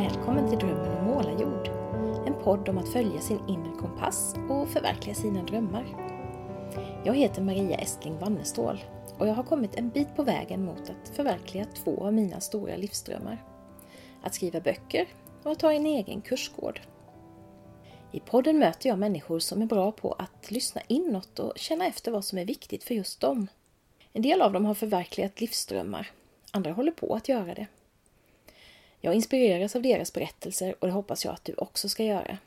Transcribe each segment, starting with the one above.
Välkommen till Drömmen om målarjord. En podd om att följa sin inre kompass och förverkliga sina drömmar. Jag heter Maria Estling Wannestål och jag har kommit en bit på vägen mot att förverkliga två av mina stora livsdrömmar. Att skriva böcker och att ha en egen kursgård. I podden möter jag människor som är bra på att lyssna inåt och känna efter vad som är viktigt för just dem. En del av dem har förverkligat livsdrömmar, andra håller på att göra det. Jag inspireras av deras berättelser och det hoppas jag att du också ska göra.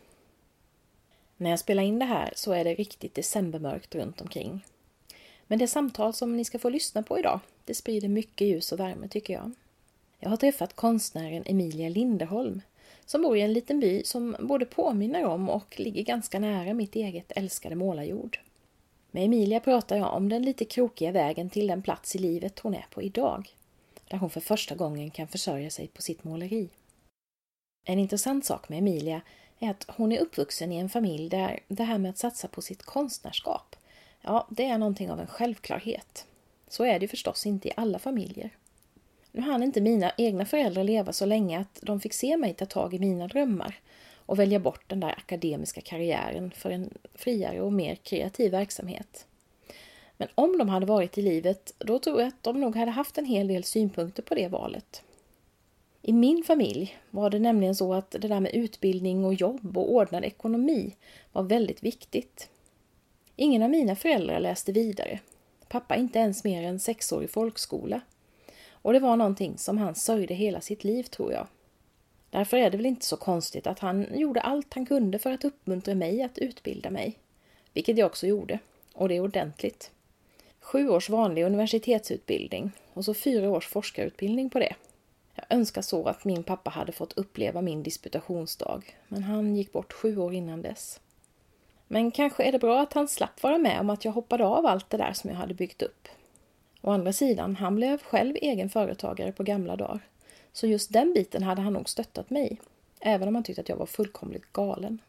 När jag spelar in det här så är det riktigt decembermörkt runt omkring. Men det samtal som ni ska få lyssna på idag, det sprider mycket ljus och värme tycker jag. Jag har träffat konstnären Emilia Linderholm som bor i en liten by som både påminner om och ligger ganska nära mitt eget älskade målarjord. Med Emilia pratar jag om den lite krokiga vägen till den plats i livet hon är på idag där hon för första gången kan försörja sig på sitt måleri. En intressant sak med Emilia är att hon är uppvuxen i en familj där det här med att satsa på sitt konstnärskap, ja, det är någonting av en självklarhet. Så är det förstås inte i alla familjer. Nu hann inte mina egna föräldrar leva så länge att de fick se mig ta tag i mina drömmar och välja bort den där akademiska karriären för en friare och mer kreativ verksamhet. Men om de hade varit i livet, då tror jag att de nog hade haft en hel del synpunkter på det valet. I min familj var det nämligen så att det där med utbildning och jobb och ordnad ekonomi var väldigt viktigt. Ingen av mina föräldrar läste vidare. Pappa inte ens mer än sexårig folkskola. Och det var någonting som han sörjde hela sitt liv, tror jag. Därför är det väl inte så konstigt att han gjorde allt han kunde för att uppmuntra mig att utbilda mig. Vilket jag också gjorde. Och det är ordentligt. Sju års vanlig universitetsutbildning och så fyra års forskarutbildning på det. Jag önskar så att min pappa hade fått uppleva min disputationsdag, men han gick bort sju år innan dess. Men kanske är det bra att han slapp vara med om att jag hoppade av allt det där som jag hade byggt upp. Å andra sidan, han blev själv egen företagare på gamla dagar. Så just den biten hade han nog stöttat mig, även om han tyckte att jag var fullkomligt galen.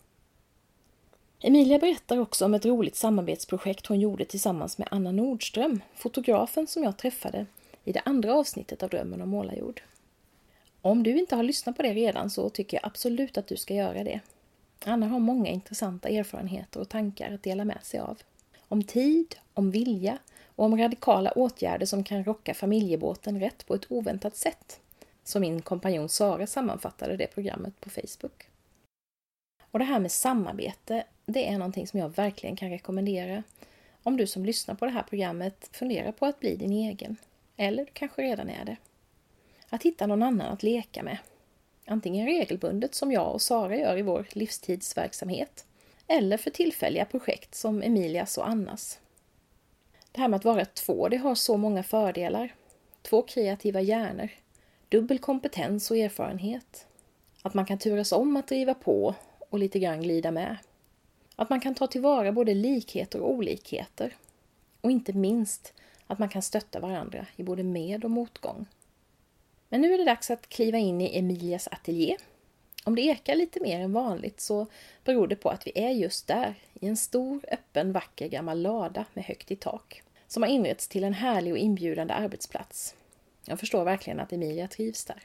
Emilia berättar också om ett roligt samarbetsprojekt hon gjorde tillsammans med Anna Nordström, fotografen som jag träffade i det andra avsnittet av Drömmen om målarjord. Om du inte har lyssnat på det redan så tycker jag absolut att du ska göra det. Anna har många intressanta erfarenheter och tankar att dela med sig av. Om tid, om vilja och om radikala åtgärder som kan rocka familjebåten rätt på ett oväntat sätt. Som min kompanjon Sara sammanfattade det programmet på Facebook. Och det här med samarbete, det är någonting som jag verkligen kan rekommendera. Om du som lyssnar på det här programmet funderar på att bli din egen. Eller du kanske redan är det. Att hitta någon annan att leka med. Antingen regelbundet som jag och Sara gör i vår livstidsverksamhet. Eller för tillfälliga projekt som Emilias och Annas. Det här med att vara två, det har så många fördelar. Två kreativa hjärnor. Dubbel kompetens och erfarenhet. Att man kan turas om att driva på och lite grann glida med. Att man kan ta tillvara både likheter och olikheter. Och inte minst att man kan stötta varandra i både med och motgång. Men nu är det dags att kliva in i Emilias ateljé. Om det ekar lite mer än vanligt så beror det på att vi är just där, i en stor, öppen, vacker gammal lada med högt i tak, som har inretts till en härlig och inbjudande arbetsplats. Jag förstår verkligen att Emilia trivs där.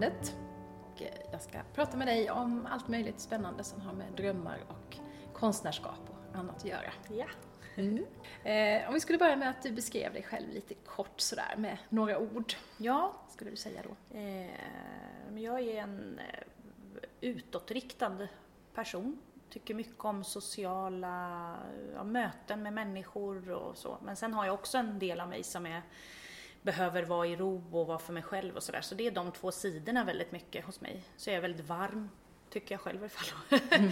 Landet. Och eh, jag ska prata med dig om allt möjligt spännande som har med drömmar och konstnärskap och annat att göra. Ja. Mm. Eh, om vi skulle börja med att du beskrev dig själv lite kort sådär med några ord. Ja. Skulle du säga då? Eh, jag är en eh, utåtriktad person. Tycker mycket om sociala ja, möten med människor och så. Men sen har jag också en del av mig som är behöver vara i ro och vara för mig själv och sådär. Så det är de två sidorna väldigt mycket hos mig. Så jag är väldigt varm, tycker jag själv i alla fall.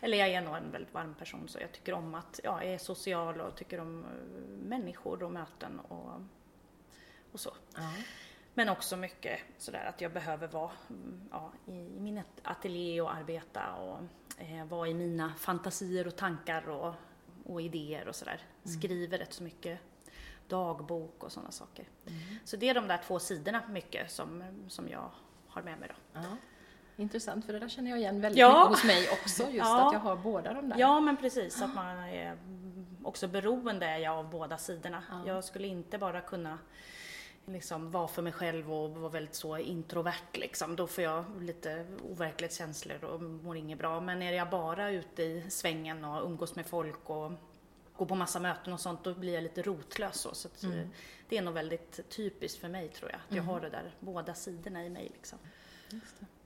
Eller jag är nog en väldigt varm person så jag tycker om att, ja, jag är social och tycker om människor och möten och, och så. Ja. Men också mycket sådär att jag behöver vara mm, ja, i min ateljé och arbeta och eh, vara i mina fantasier och tankar och, och idéer och sådär. Mm. Skriver rätt så mycket dagbok och sådana saker. Mm. Så det är de där två sidorna mycket som, som jag har med mig då. Ja. Intressant, för det där känner jag igen väldigt ja. mycket hos mig också, just ja. att jag har båda de där. Ja, men precis, att man är också beroende är jag av båda sidorna. Ja. Jag skulle inte bara kunna liksom vara för mig själv och vara väldigt så introvert liksom. Då får jag lite overklighetskänslor och mår inget bra. Men är jag bara ute i svängen och umgås med folk och går på massa möten och sånt, då blir jag lite rotlös så. så mm. Eh, det är nog väldigt typiskt för mig tror jag, att jag mm. har det där båda sidorna i mig liksom.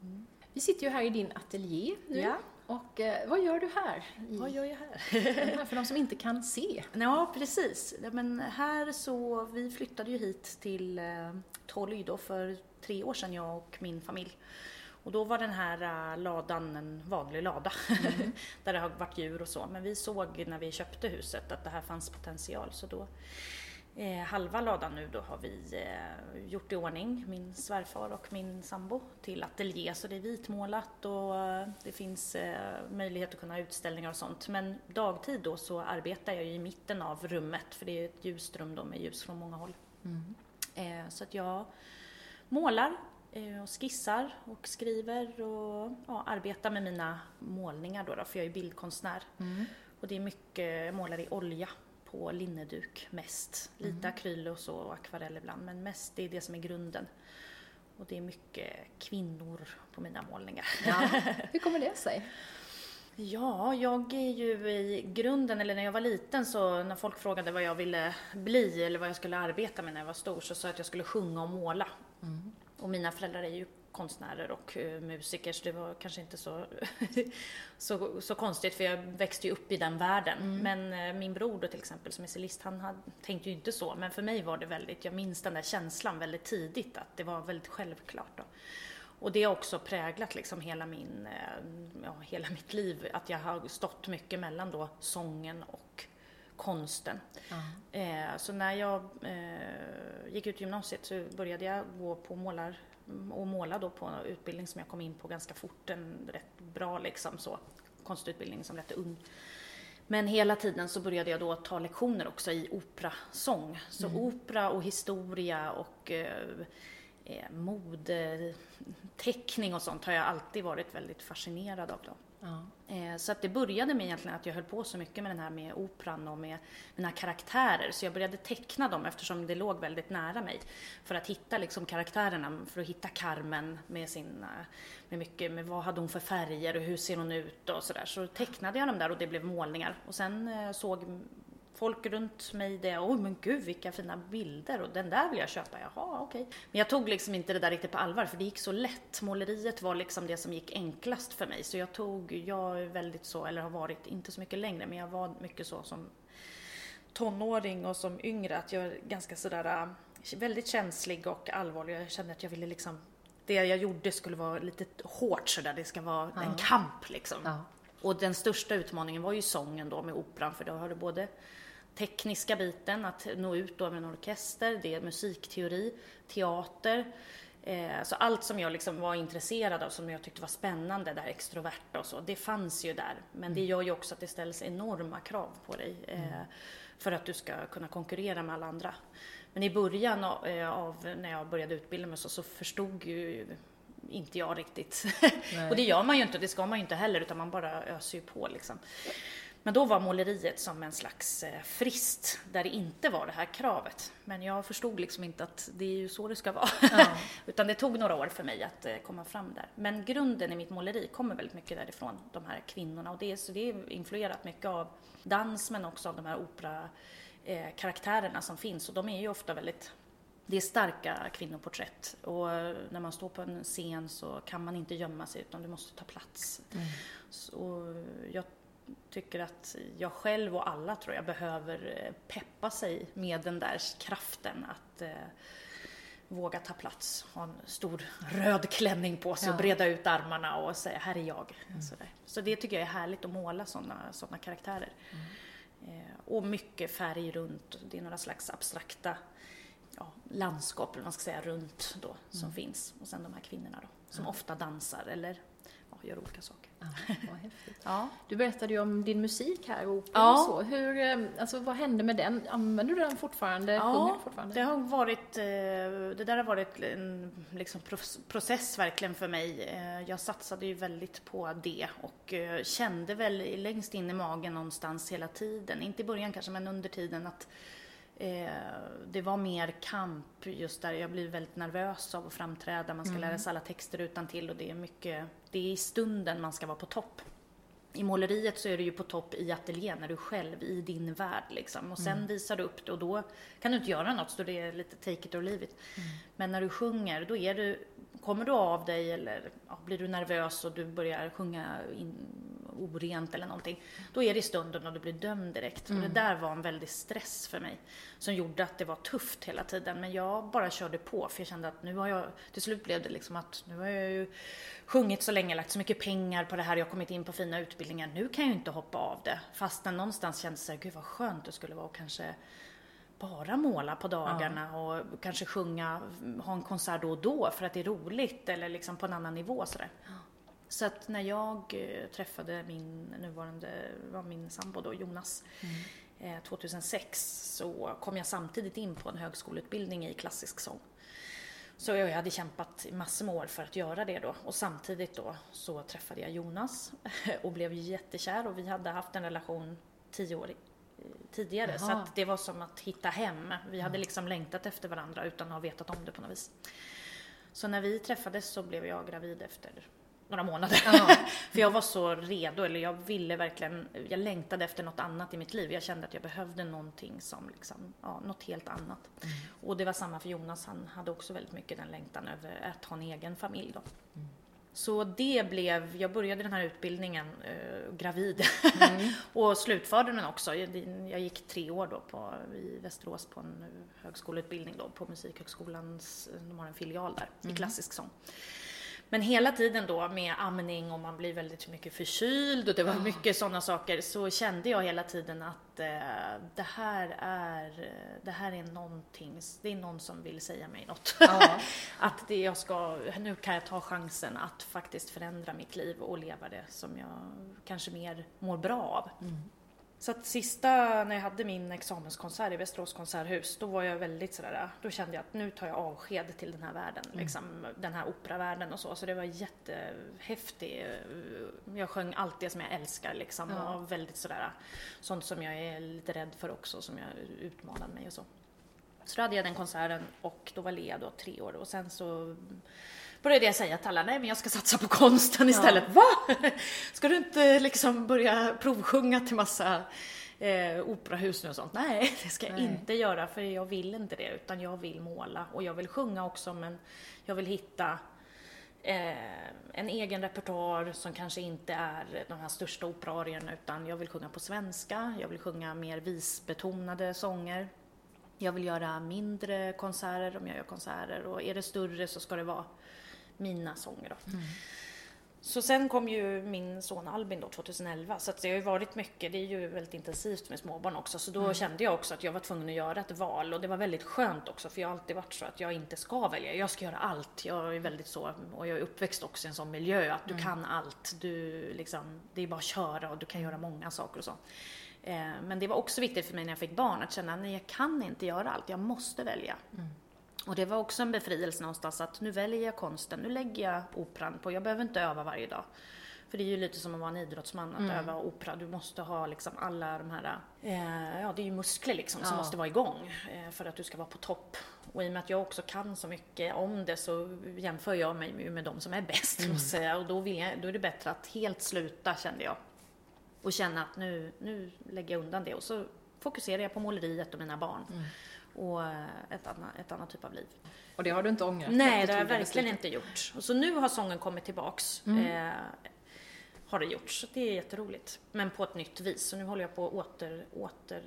Mm. Vi sitter ju här i din ateljé nu. Ja. Och eh, vad gör du här? I, vad gör jag här? För de som inte kan se. Ja, precis. Men här så, vi flyttade ju hit till eh, Tolly då för tre år sedan, jag och min familj. Och då var den här uh, ladan en vanlig lada mm. där det har varit djur och så. Men vi såg när vi köpte huset att det här fanns potential så då eh, halva ladan nu då har vi eh, gjort i ordning, min svärfar och min sambo, till ateljé. Så det är vitmålat och eh, det finns eh, möjlighet att kunna ha utställningar och sånt. Men dagtid då så arbetar jag i mitten av rummet för det är ett ljust rum då med ljus från många håll. Mm. Eh, så att jag målar och skissar och skriver och ja, arbetar med mina målningar då, då för jag är bildkonstnär. Mm. Och det är mycket, jag målar i olja på linneduk mest. Lite mm. akryl och så och akvarell ibland men mest det är det som är grunden. Och det är mycket kvinnor på mina målningar. Ja. Hur kommer det sig? Ja, jag är ju i grunden, eller när jag var liten så när folk frågade vad jag ville bli eller vad jag skulle arbeta med när jag var stor så sa jag att jag skulle sjunga och måla. Mm. Och mina föräldrar är ju konstnärer och uh, musiker så det var kanske inte så, så, så konstigt för jag växte ju upp i den världen. Mm. Men uh, min bror då till exempel som är cellist, han hade, tänkte ju inte så men för mig var det väldigt, jag minns den där känslan väldigt tidigt att det var väldigt självklart. Då. Och det har också präglat liksom hela, min, uh, ja, hela mitt liv, att jag har stått mycket mellan då sången och konsten. Mm. så när jag gick ut gymnasiet så började jag gå på målar och måla då på en utbildning som jag kom in på ganska fort, en rätt bra liksom så, konstutbildning som rätt ung. Men hela tiden så började jag då ta lektioner också i operasång. Så mm. opera och historia och eh, eh, modeteckning och sånt har jag alltid varit väldigt fascinerad av. Då. Ja. Eh, så att det började med egentligen att jag höll på så mycket med den här med operan och med mina karaktärer. Så jag började teckna dem eftersom det låg väldigt nära mig. För att hitta liksom karaktärerna, för att hitta Carmen med sin, eh, med mycket, med vad hade hon för färger och hur ser hon ut och sådär. Så tecknade jag dem där och det blev målningar. Och sen eh, såg folk runt mig det, oj men gud vilka fina bilder och den där vill jag köpa, jaha okej. Okay. Men jag tog liksom inte det där riktigt på allvar för det gick så lätt. Måleriet var liksom det som gick enklast för mig. Så jag tog, jag är väldigt så, eller har varit, inte så mycket längre, men jag var mycket så som tonåring och som yngre att jag är ganska sådär äh, väldigt känslig och allvarlig. Jag kände att jag ville liksom det jag gjorde skulle vara lite hårt sådär, det ska vara ja. en kamp liksom. Ja. Och den största utmaningen var ju sången då med operan för då har du både tekniska biten, att nå ut då med en orkester, det är musikteori, teater. Eh, så allt som jag liksom var intresserad av, som jag tyckte var spännande, det här extroverta och så, det fanns ju där. Men det mm. gör ju också att det ställs enorma krav på dig eh, mm. för att du ska kunna konkurrera med alla andra. Men i början av, eh, när jag började utbilda mig så, så förstod ju inte jag riktigt. och det gör man ju inte, det ska man ju inte heller, utan man bara öser ju på liksom. Men då var måleriet som en slags eh, frist där det inte var det här kravet. Men jag förstod liksom inte att det är ju så det ska vara. Ja. Utan det tog några år för mig att eh, komma fram där. Men grunden i mitt måleri kommer väldigt mycket därifrån, de här kvinnorna. Och det så det är influerat mycket av dans men också av de här operakaraktärerna eh, som finns. Och de är ju ofta väldigt det är starka kvinnoporträtt och när man står på en scen så kan man inte gömma sig utan du måste ta plats. Mm. Så jag tycker att jag själv och alla tror jag behöver eh, peppa sig med den där kraften att eh, våga ta plats, ha en stor röd klänning på sig ja. och breda ut armarna och säga här är jag. Mm. Så det tycker jag är härligt att måla sådana såna karaktärer. Mm. Eh, och mycket färg runt, det är några slags abstrakta ja, landskap, eller man ska säga, runt då, som Mm. finns. Och sen de här kvinnorna då, som ofta dansar eller ja, gör olika saker. Vad häftigt. Ja. Du berättade ju om din musik här, opera Ja. och så. Hur, eh, alltså, vad hände med den? Använder du den fortfarande? Ja, fortfarande? Det har varit, eh, det där har varit en liksom, process verkligen för mig. Eh, Jag satsade ju väldigt på det och kände väl längst in i magen någonstans hela tiden, inte i början kanske men under tiden att det var mer kamp just där. Jag blir väldigt nervös av att framträda. Man ska lära sig alla texter utan till och det är mycket, det är i stunden man ska vara på topp. I måleriet så är du ju på topp i ateljén när du är själv i din värld liksom. Och sen visar du upp det och då kan du inte göra något så det är lite take it or leave it. Men när du sjunger, då är du, kommer du av dig eller ja, blir du nervös och du börjar sjunga in, orent eller någonting. Då är det i stunden och du blir dömd direkt. Och det där var en väldig stress för mig. Som gjorde att det var tufft hela tiden. Men jag bara körde på för jag kände att nu har jag, till slut blev det liksom att nu har jag ju sjungit så länge, lagt så mycket pengar på det här, jag har kommit in på fina utbildningar. Nu kan jag ju inte hoppa av det. Fastän någonstans kändes det så här, gud vad skönt det skulle vara att kanske bara måla på dagarna och kanske sjunga, ha en konsert då och då för att det är roligt eller liksom på en annan nivå sådär. Så att när jag eh, träffade min nuvarande, var min sambo då, Jonas, eh, 2006 så kom jag samtidigt in på en högskoleutbildning i klassisk sång. Så jag hade kämpat i massor med år för att göra det då och samtidigt då så träffade jag Jonas och blev jättekär och vi hade haft en relation tio år i- tidigare så Jaha. att det var som att hitta hem. Vi hade liksom längtat efter varandra utan att ha vetat om det på något vis. Så när vi träffades så blev jag gravid efter några månader. Ja. För jag var så redo, eller jag ville verkligen, jag längtade efter något annat i mitt liv. Jag kände att jag behövde någonting som liksom, ja, något helt annat. Och det var samma för Jonas, han hade också väldigt mycket den längtan över att ha en egen familj då. Så det blev, jag började den här utbildningen eh, gravid och slutförde den också. Jag, jag gick tre år då på, i Västerås på en högskoleutbildning då på Musikhögskolans, de har en filial där i klassisk sång. Men hela tiden då med amning och man blir väldigt mycket förkyld och det var mycket sådana saker så kände jag hela tiden att eh, det här är, det här är någonting, det är någon som vill säga mig något. Ja. att det jag ska, nu kan jag ta chansen att faktiskt förändra mitt liv och leva det som jag kanske mer mår bra av. Så att sista, när jag hade min examenskonsert i Västerås konserthus, då var jag väldigt sådär, då kände jag att nu tar jag avsked till den här världen, liksom den här operavärlden och så. Så det var jättehäftigt. Jag sjöng allt det som jag älskar liksom Ja. och väldigt sådär, sånt som jag är lite rädd för också, som jag utmanade mig och så. Så då hade jag den konserten och då var Lea då tre år och sen så började jag säga till alla, nej men jag ska satsa på konsten istället. Va? Ska du inte liksom börja provsjunga till massa eh, operahus nu och sånt? Nej, det ska jag Nej. inte göra för jag vill inte det utan jag vill måla och jag vill sjunga också men jag vill hitta eh, en egen repertoar som kanske inte är de här största operaarierna utan jag vill sjunga på svenska, jag vill sjunga mer visbetonade sånger. Jag vill göra mindre konserter om jag gör konserter och är det större så ska det vara mina sånger då. Så sen kom ju min son Albin då 2011 så att det har ju varit mycket, det är ju väldigt intensivt med småbarn också. Så då kände jag också att jag var tvungen att göra ett val. Och det var väldigt skönt också för jag har alltid varit så att jag inte ska välja, jag ska göra allt. Jag är väldigt så och jag är uppväxt också i en sån miljö att du kan allt, du liksom, det är bara att köra och du kan göra många saker och så. Eh, Men det var också viktigt för mig när jag fick barn att känna, nej jag kan inte göra allt, jag måste välja. Och det var också en befrielse någonstans att nu väljer jag konsten, nu lägger jag operan på, jag behöver inte öva varje dag. För det är ju lite som att vara en idrottsman, att öva opera. Du måste ha liksom alla de här, eh, ja det är ju muskler liksom som Ja. måste vara igång eh, för att du ska vara på topp. Och i och med att jag också kan så mycket om det så jämför jag mig med de som är bäst, måste jag säga. Och då, vill jag, då är det bättre att helt sluta, kände jag. Och känna att nu, nu lägger jag undan det och så fokuserar jag på måleriet och mina barn. Och eh, ett annat, ett annat typ av liv. Och det har du inte ångrat? Nej, det har jag verkligen inte gjort. Och så nu har sången kommit tillbaks. Eh, har det gjort. Så det är jätteroligt. Men på ett nytt vis. Så nu håller jag på att åter, åter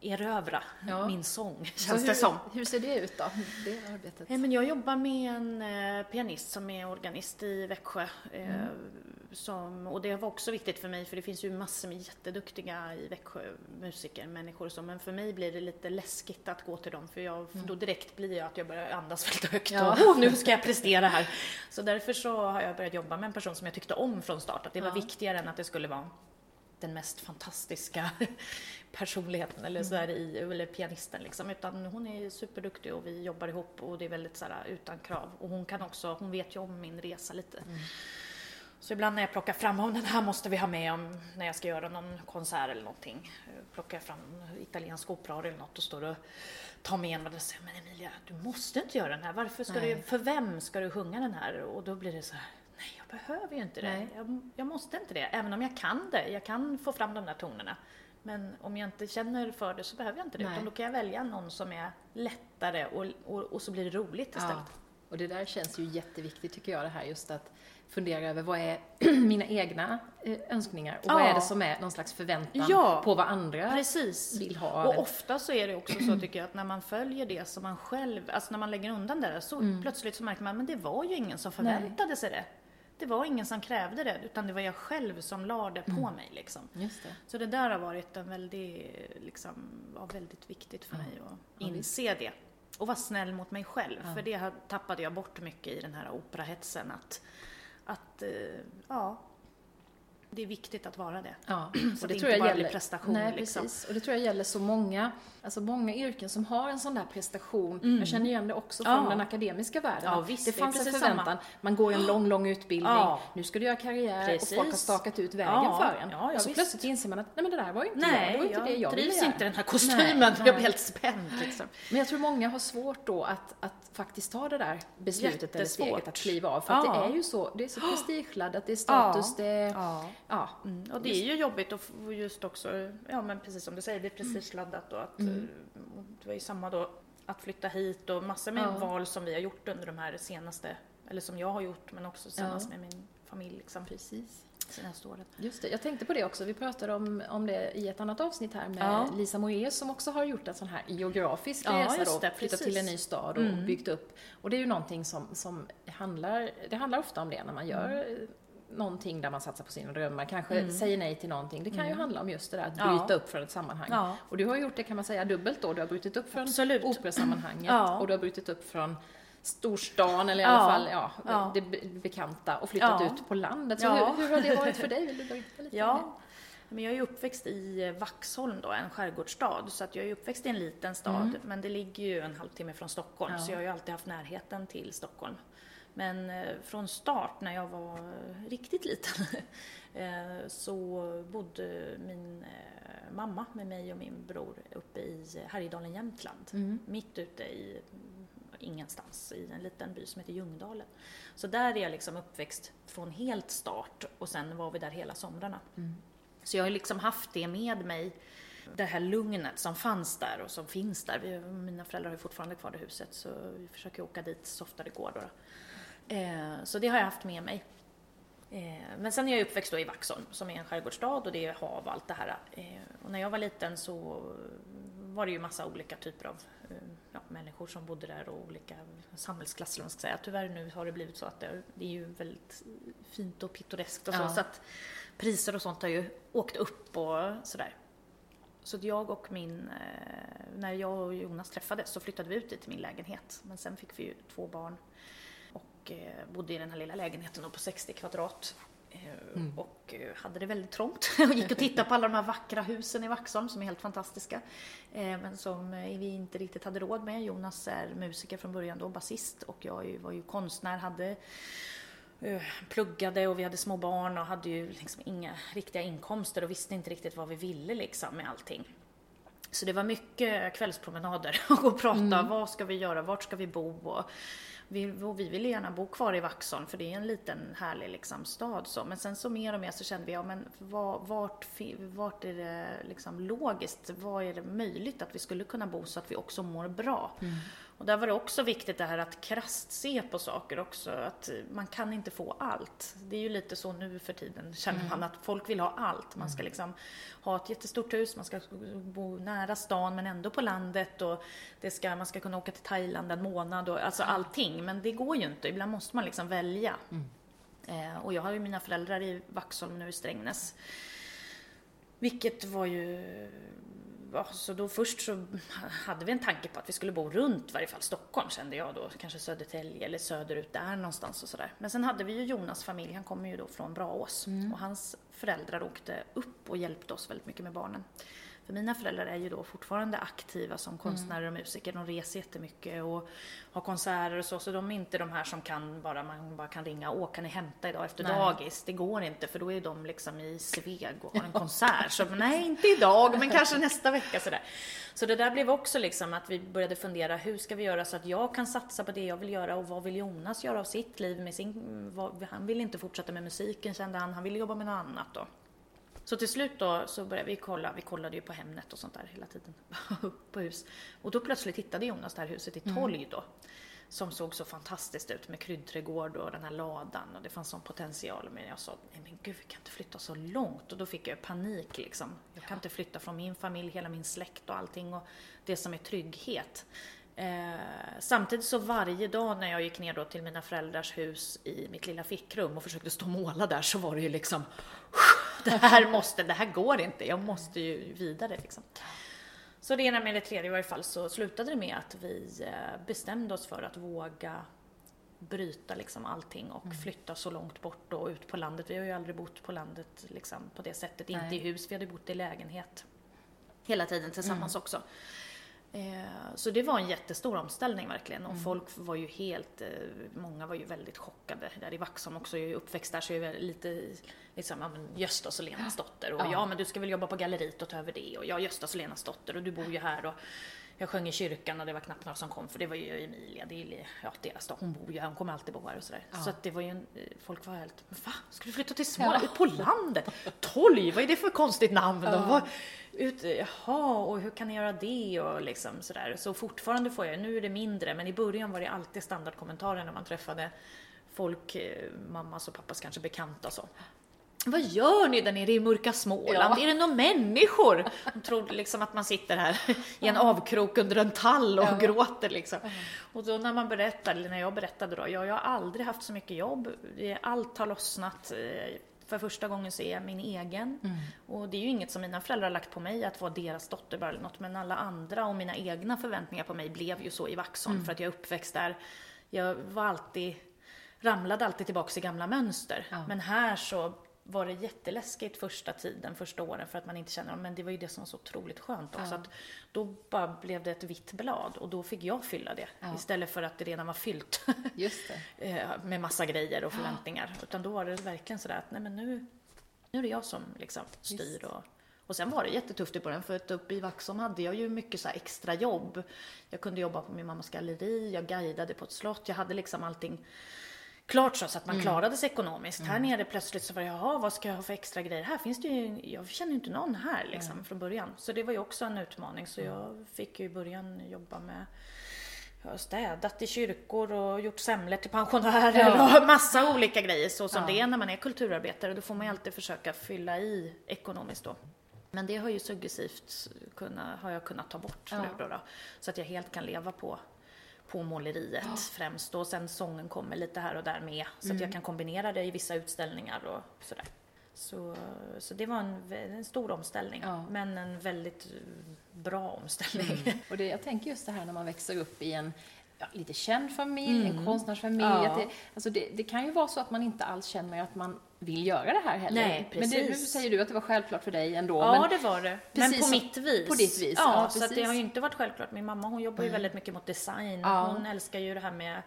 erövra Ja. min sång, Så känns hur, det som. Hur ser det ut då, det arbetet? Men jag jobbar med en eh, pianist som är organist i Växjö. Eh, Mm. som, och det var också viktigt för mig för det finns ju massor med jätteduktiga i Växjö musiker, människor så. Men för mig blir det lite läskigt att gå till dem för jag, för då direkt blir jag att jag börjar andas väldigt högt Mm. Ja. och "Åh, nu ska jag prestera här. Så därför så har jag börjat jobba med en person som jag tyckte om från start. Att det var Ja. viktigare än att det skulle vara den mest fantastiska personligheten eller, Mm. sådär i, eller pianisten liksom. Utan hon är superduktig och vi jobbar ihop och det är väldigt sådär, utan krav. Och hon kan också, hon vet ju om min resa lite. Mm. Så ibland när jag plockar fram, om den här måste vi ha med om när jag ska göra någon konsert eller någonting. Plockar jag fram italiensk opera eller något och står och tar med en och säger men Emilia, du måste inte göra den här. Varför ska Nej. du, för vem ska du sjunga den här? Och då blir det så här, nej jag behöver ju inte det. Jag, jag måste inte det, även om jag kan det. Jag kan få fram de där tonerna. Men om jag inte känner för det så behöver jag inte det. Nej. Utan då kan jag välja någon som är lättare och, och, och så blir det roligt istället. Ja. Och det där känns ju jätteviktigt tycker jag det här just att fundera över vad är mina egna eh, önskningar och vad Ja. är det som är någon slags förväntan Ja. på vad andra Precis. vill ha Och ofta så är det också så tycker jag att när man följer det som man själv, alltså när man lägger undan det där så Mm. plötsligt så märker man men det var ju ingen som förväntade sig det. Det var ingen som krävde det utan det var jag själv som la det Mm. på mig liksom. Just det. Så det där har varit en väldigt, liksom, var väldigt viktigt för mig att Ja, inse det. Och vara snäll mot mig själv, Ja. för det tappade jag bort mycket i den här operahetsen. Att, att eh, ja, det är viktigt att vara det. Ja, Så att det inte bara blir prestation, Nej, liksom. precis. Och det tror jag gäller så många, alltså många yrken som har en sån där prestation. Mm. Jag känner igen det också från Ja. den akademiska världen. Ja, visst, det det fanns en förväntan. samma. Man går en lång, lång utbildning. Ja. Nu ska du göra karriär Precis. och folk har stakat ut vägen Ja, för en. ja, ja, och så visst. plötsligt inser man att nej men det där var ju inte jag. Nej, Det var inte det jag ville göra. inte den här kostymen, Nej, jag blir helt spänd liksom. Men jag tror många har svårt då att, att faktiskt ta det där beslutet eller steget att kliva av. För att det är ju så, det är så prestigeladdat, det är status, det är, Ja. ja. Mm, och det är ju jobbigt få just också, ja men precis som du säger, det är prestigeladdat och att Mm. det var ju samma då att flytta hit och massor med Ja. val som vi har gjort under de här senaste, eller som jag har gjort men också tillsammans med min familj liksom Precis. senaste året. Just det, jag tänkte på det också. Vi pratade om, om det i ett annat avsnitt här med Ja. Lisa Moraeus som också har gjort en sån här geografisk Ja, resa just då, det, flyttat precis. till en ny stad och Mm. byggt upp. Och det är ju någonting som, som handlar, det handlar ofta om det när man gör Mm. Någonting där man satsar på sina drömmar, kanske säger nej till någonting. Det kan ju handla om just det där att Mm. Ja. bryta upp från ett sammanhang. Ja. Och du har gjort det kan man säga dubbelt då. Du har brutit upp från Absolut. operasammanhanget Ja. och du har brutit upp från storstan eller i alla fall ja, det be- bekanta och flyttat ut på landet. Så hur, hur har det varit för dig? Vill du berätta lite om det? Ja, men jag är uppväxt i Vaxholm då, en skärgårdsstad. Så att jag är uppväxt i en liten stad, men det ligger ju en halvtimme från Stockholm. Mm. Så jag har ju alltid haft närheten till Stockholm. Men eh, från start, när jag var riktigt liten, eh, så bodde min eh, mamma med mig och min bror uppe i Härjedalen, Jämtland. Mm. Mitt ute i ingenstans, i en liten by som heter Ljungdalen. Så där är jag liksom uppväxt från helt start och sen var vi där hela somrarna. Mm. Så jag har liksom haft det med mig, det här lugnet som fanns där och som finns där. Vi, mina föräldrar har ju fortfarande kvar det huset så vi försöker åka dit så ofta det går. Då. Eh, så det har jag haft med mig. Eh, men sen är jag uppväxt då i Vaxholm som är en skärgårdsstad och det är hav och allt det här. Eh, och när jag var liten så var det ju massa olika typer av eh, ja, människor som bodde där och olika samhällsklasser om man ska säga. Tyvärr nu har det blivit så att det, det är ju väldigt fint och pittoreskt och så, Ja. så att priser och sånt har ju åkt upp och sådär. Så att jag och min, eh, när jag och Jonas träffades så flyttade vi ut dit till min lägenhet. Men sen fick vi ju två barn och eh, bodde i den här lilla lägenheten på 60 kvadrat. Eh, Mm. Och eh, hade det väldigt trångt och gick och tittade på alla de här vackra husen i Vaxholm som är helt fantastiska. Men som vi inte riktigt hade råd med. Jonas är musiker från början då, basist och jag var ju konstnär, hade pluggade och vi hade små barn och hade ju liksom inga riktiga inkomster och visste inte riktigt vad vi ville liksom med allting. Så det var mycket kvällspromenader och prata, vad ska vi göra, vart ska vi bo? Och vi, och vi ville gärna bo kvar i Vaxholm för det är en liten härlig liksom, stad. Så. Men sen så mer och mer så kände vi, ja men var, vart, vart är det liksom logiskt, Var är det möjligt att vi skulle kunna bo så att vi också mår bra? Mm. Och där var det också viktigt det här att krasst se på saker också, att man kan inte få allt. Det är ju lite så nu för tiden, känner man, att folk vill ha allt. Man ska liksom ha ett jättestort hus, man ska bo nära stan men ändå på landet och det ska, man ska kunna åka till Thailand en månad och alltså allting. Men det går ju inte, ibland måste man liksom välja. Eh, och jag har ju mina föräldrar i Vaxholm nu i Strängnäs. Vilket var ju ja, så då först så hade vi en tanke på att vi skulle bo runt i varje fall Stockholm kände jag då, kanske Södertälje eller söderut där någonstans och sådär. Men sen hade vi ju Jonas familj, han kommer ju då från Braås Mm. och hans föräldrar åkte upp och hjälpte oss väldigt mycket med barnen. För mina föräldrar är ju då fortfarande aktiva som konstnärer och musiker. De reser jättemycket och har konserter och så. Så de är inte de här som kan bara, man bara kan ringa, åh kan ni hämta idag efter Nej. dagis? Det går inte för då är de liksom i Sveg och har en konsert. Så nej, inte idag, men kanske nästa vecka sådär. Så det där blev också liksom att vi började fundera, hur ska vi göra så att jag kan satsa på det jag vill göra och vad vill Jonas göra av sitt liv med sin, vad, han vill inte fortsätta med musiken kände han, han ville jobba med något annat då. Så till slut då så började vi kolla, vi kollade ju på Hemnet och sånt där hela tiden, på hus. Och då plötsligt hittade Jonas det här huset i Tolg då. Som såg så fantastiskt ut med kryddträdgård och den här ladan och det fanns sån potential. Men jag sa, nej men gud vi kan inte flytta så långt. Och då fick jag panik liksom. Jag kan inte flytta från min familj, hela min släkt och allting och det som är trygghet. Eh, samtidigt så varje dag när jag gick ner då till mina föräldrars hus i mitt lilla fickrum och försökte stå och måla där så var det ju liksom det här måste, det här går inte, jag måste ju vidare liksom. Så det ena med det tredje i varje fall så slutade det med att vi eh, bestämde oss för att våga bryta liksom allting och flytta så långt bort och ut på landet. Vi har ju aldrig bott på landet liksom på det sättet, inte Nej. i hus, vi hade bott i lägenhet hela tiden tillsammans också. Eh, Så det var en jättestor omställning verkligen och folk var ju helt, eh, många var ju väldigt chockade. Där i Vaxholm också, jag är uppväxt där så jag är väl lite liksom, ja men Göstas och Lenas dotter och Ja. ja. men du ska väl jobba på galleriet och ta över det och jag Göstas och Lenas dotter och du bor ju här och jag sjöng i kyrkan och det var knappt några som kom för det var ju Emilia, det är ja, deras då, hon bor ju hon kommer alltid bo här och sådär. Ja. Så att det var ju en, eh, folk var helt, men va? Ska du flytta till Småland? Ut på landet? Tolg, vad är det för konstigt namn? Ja. Var, ut, jaha, och hur kan ni göra det? Och liksom sådär. Så fortfarande får jag, nu är det mindre, men i början var det alltid standardkommentarer när man träffade folk, eh, mammas och pappas kanske bekanta så. Vad gör ni där nere i mörka Småland? Ja. Är det några människor? De tror liksom att man sitter här i en avkrok under en tall och Ja. gråter liksom. Och då när man berättar, eller när jag berättade då, ja, jag har aldrig haft så mycket jobb, Det- allt har lossnat. eh, För första gången så är jag min egen. Och det är ju inget som mina föräldrar har lagt på mig, att vara deras dotter bara eller något, men alla andra och mina egna förväntningar på mig blev ju så i Vaxholm, för att jag är uppväxt där. Jag var alltid, ramlade alltid tillbaks i gamla mönster. Ja. Men här så var det jätteläskigt första tiden, första åren, för att man inte känner, men det var ju det som var så otroligt skönt också. Ja. Att då bara blev det ett vitt blad och då fick jag fylla det. Ja. Istället för att det redan var fyllt eh, med massa grejer och förväntningar. Utan då var det verkligen sådär att, nej men nu, nu är det jag som liksom styr och och sen var det jättetufft i början för att uppe i Vaxholm hade jag ju mycket så extra jobb. Jag kunde jobba på min mammas galleri, jag guidade på ett slott, jag hade liksom allting klart så, så att man klarade sig ekonomiskt. Här nere plötsligt så var det, jaha vad ska jag ha för extra grejer? Här finns det ju, jag känner ju inte någon här liksom från början. Så det var ju också en utmaning. Så jag fick ju i början jobba med jag har städat i kyrkor och gjort semlor till pensionärer Ja. och massa olika grejer så som Ja. det är när man är kulturarbetare. Då får man ju alltid försöka fylla i ekonomiskt då. Men det har ju successivt kunna, har jag kunnat ta bort Ja. nu då, då. Så att jag helt kan leva på, på måleriet främst och sen sången kommer lite här och där med. Så Mm. att jag kan kombinera det i vissa utställningar och sådär. Så, så det var en, en stor omställning, Ja. men en väldigt eh, bra omställning. Och det, jag tänker just det här när man växer upp i en ja, lite känd familj, en konstnärsfamilj. Mm. Ja. Det, alltså det, det kan ju vara så att man inte alls känner att man vill göra det här heller. Nej, Men det, nu precis. säger du att det var självklart för dig ändå. Ja, men, det var det. precis Men på mitt vis. på ditt vis, Ja, ja, så det precis. har ju inte varit självklart. Min mamma hon jobbar ju väldigt mycket mot design. Ja. Hon älskar ju det här med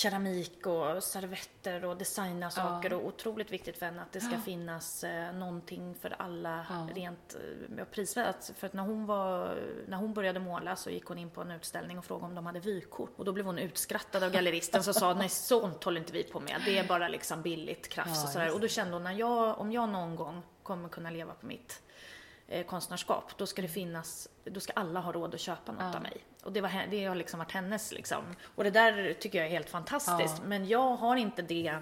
keramik och servetter och designa saker och otroligt viktigt för henne att det ska finnas eh, någonting för alla Ja. rent eh, prisvärt. För att när hon, var, när hon började måla så gick hon in på en utställning och frågade om de hade vykort och då blev hon utskrattad av galleristen som sa nej sånt håller inte vi på med, det är bara liksom billigt krafs Ja, och sådär. Och då kände hon, när jag, om jag någon gång kommer kunna leva på mitt eh, konstnärskap, då ska det finnas, då ska alla ha råd att köpa något Ja. av mig. Och det, var, det har liksom varit hennes liksom. Och det där tycker jag är helt fantastiskt. Ja. Men jag har inte det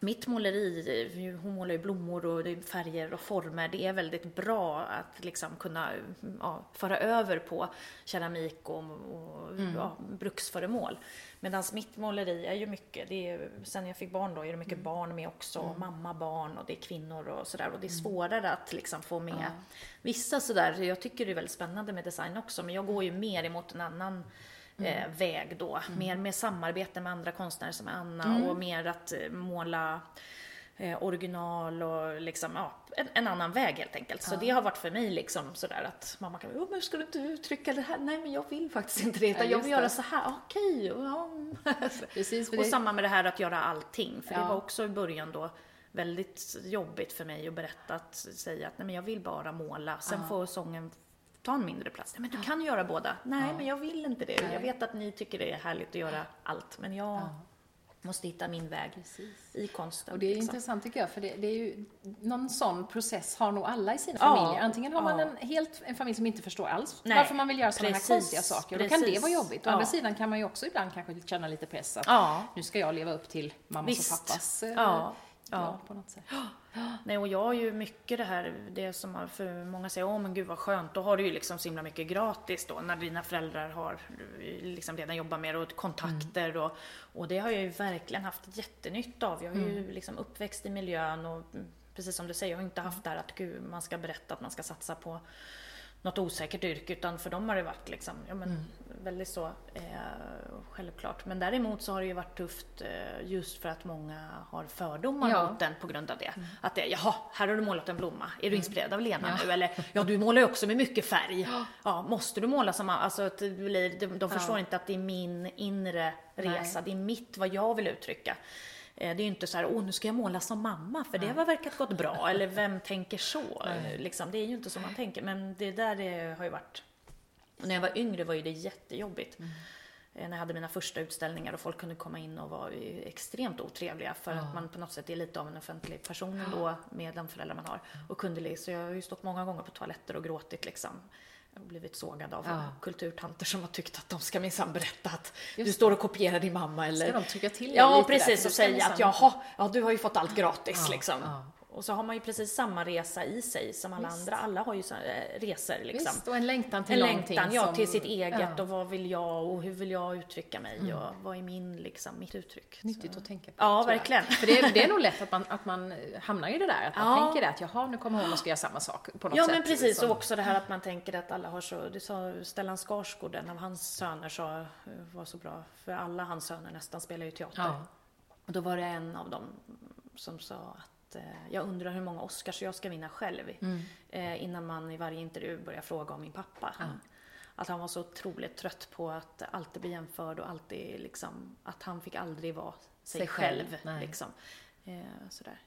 mitt måleri, hon målar ju blommor och färger och former, det är väldigt bra att liksom kunna ja, föra över på keramik och, och ja, bruksföremål. Medan mitt måleri är ju mycket, det är, sen jag fick barn då är det mycket barn med också, mamma, barn och det är kvinnor och sådär. Och det är svårare att liksom få med vissa sådär, jag tycker det är väldigt spännande med design också men jag går ju mer emot en annan eh, väg då. Mer med samarbete med andra konstnärer som Anna och mer att eh, måla eh, original och liksom, ja, en, en annan väg helt enkelt. Så det har varit för mig liksom sådär att mamma kan, oh, men ska du inte uttrycka det här? Nej men jag vill faktiskt inte det, utan Ja, jag vill göra det. så här, okej. ja. Precis, för och det- samma med det här att göra allting, för det Ja. var också i början då väldigt jobbigt för mig att berätta, att säga att nej men jag vill bara måla, sen får sången ta en mindre plats. Nej, men du kan göra båda. Nej, men jag vill inte det. Jag vet att ni tycker det är härligt att göra allt, men jag måste hitta min väg Precis. i konsten. Och det är liksom. intressant tycker jag, för det, det är ju, någon sån process har nog alla i sina Ja, familjer. Antingen har man ja. en, helt, en familj som inte förstår alls Nej, varför man vill göra sådana här konstiga saker. Och då kan det vara jobbigt. Å Ja. andra sidan kan man ju också ibland kanske känna lite press att nu ska jag leva upp till mammas Visst. och pappas eh, Ja, ja. på något sätt. Nej, och jag har ju mycket det här, det som för många säger, åh men gud vad skönt, då har du ju liksom så himla mycket gratis då när dina föräldrar har liksom redan jobbat med det och kontakter och, och det har jag ju verkligen haft jättenytta av. Jag har ju liksom uppväxt i miljön och mm, precis som du säger, jag har inte haft det här att gud, man ska berätta att man ska satsa på något osäkert yrke utan för dem har det varit liksom, ja, men, väldigt så eh, självklart. Men däremot så har det ju varit tufft eh, just för att många har fördomar Ja. mot den på grund av det. Att det, jaha, här har du målat en blomma. Är du inspirerad av Lena nu? Eller, ja du målar ju också med mycket färg. Ja, måste du måla som, alltså att det blir, de, de förstår inte att det är min inre resa, det är mitt, vad jag vill uttrycka. Eh, Det är ju inte så här, åh nu ska jag måla som mamma för det har verkat gått bra, eller vem tänker så? Eh, Liksom, det är ju inte så man tänker, men det där det har ju varit... Och när jag var yngre var ju det jättejobbigt. Eh, När jag hade mina första utställningar och folk kunde komma in och vara extremt otrevliga för att man på något sätt är lite av en offentlig person då med de föräldrar man har. Och kunde, så jag har ju stått många gånger på toaletter och gråtit liksom. Har blivit sågad av Ja. kulturtanter som har tyckt att de ska minsann berätta att du Just står och kopierar din mamma eller... Ska de trycka till Ja, precis. Och säga att jaha, ja, du har ju fått allt gratis Ja, liksom. ja. Och så har man ju precis samma resa i sig som alla Visst. andra. Alla har ju så, eh, resor liksom. Visst, och en längtan till En någonting längtan, ja, som, till sitt eget ja, Mm. och vad vill jag och hur vill jag uttrycka mig och vad är min, liksom, mitt uttryck. Nyttigt Så. att tänka på. Ja, verkligen. För det är, det är nog lätt att man, att man hamnar i det där, att man Ja. tänker det, att jaha, nu kommer hon och ska göra samma sak på något Ja sätt. men precis, som- och också det här att man tänker att alla har så, det sa Stellan Skarsgård, en av hans söner sa, eh, var så bra, för alla hans söner nästan spelar ju teater. Ja. Och då var det en av dem som sa att eh, jag undrar hur många Oscars jag ska vinna själv Mm. eh, innan man i varje intervju börjar fråga om min pappa. Att han var så otroligt trött på att alltid bli jämförd och alltid liksom, att han fick aldrig vara sig, Sig själv, själv. nej. liksom. eh, sådär.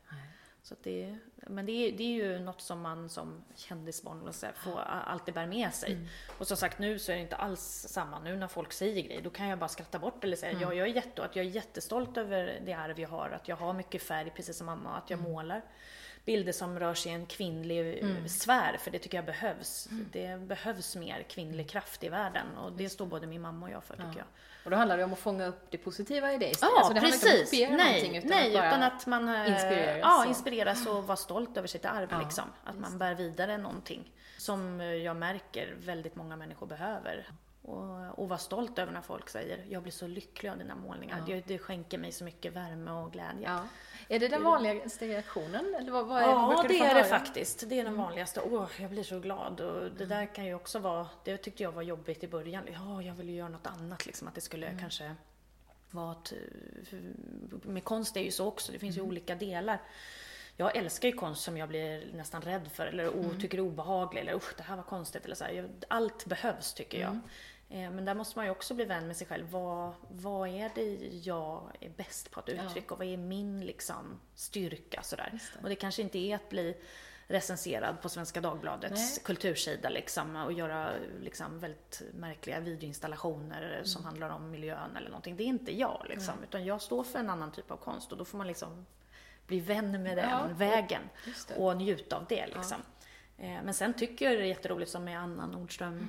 Så det, men det är, det är ju något som man som kändisbarn och får, alltid bär med sig. Mm. Och som sagt nu så är det inte alls samma. Nu när folk säger grejer, då kan jag bara skratta bort eller säga Mm. ja, jag, är jätte, att jag är jättestolt över det arv jag har. Att jag har mycket färg, precis som mamma, att jag Mm. målar bilder som rör sig i en kvinnlig mm. sfär, för det tycker jag behövs. Mm. Det behövs mer kvinnlig kraft i världen och det står både min mamma och jag för, tycker jag. Och då handlar det om att fånga upp det positiva i det istället. Ja, Alltså, det handlar inte om att precis. kopiera Nej, utan nej att utan att man eh, inspireras Ja, och- inspireras och vara stolt över sitt arv. Ja, liksom. Att man bär vidare någonting som eh, jag märker väldigt många människor behöver. Och, och vara stolt över när folk säger jag blir så lycklig av dina målningar. Det, det skänker mig så mycket värme och glädje. Ja. Är det den vanligaste reaktionen? Eller vad, vad är, Ja, det är det faktiskt. Det är den vanligaste. Åh, jag blir så glad. Och det där kan ju också vara, det tyckte jag var jobbigt i början. Ja, jag vill ju göra något annat liksom. Att det skulle kanske vara ett, Med konst är ju så också, det finns ju olika delar. Jag älskar ju konst som jag blir nästan rädd för eller o, tycker är obehaglig eller usch det här var konstigt eller så här. Allt behövs tycker jag. Eh, Men där måste man ju också bli vän med sig själv. Vad, vad är det jag är bäst på att uttrycka och vad är min liksom, styrka? Sådär. Det. Och det kanske inte är att bli recenserad på Svenska Dagbladets Nej. kultursida liksom, och göra liksom, väldigt märkliga videoinstallationer som handlar om miljön eller någonting. Det är inte jag liksom, utan jag står för en annan typ av konst och då får man liksom bli vän med den Ja, vägen och njuta av det liksom. Eh, men sen tycker jag det är jätteroligt som med Anna Nordström eh,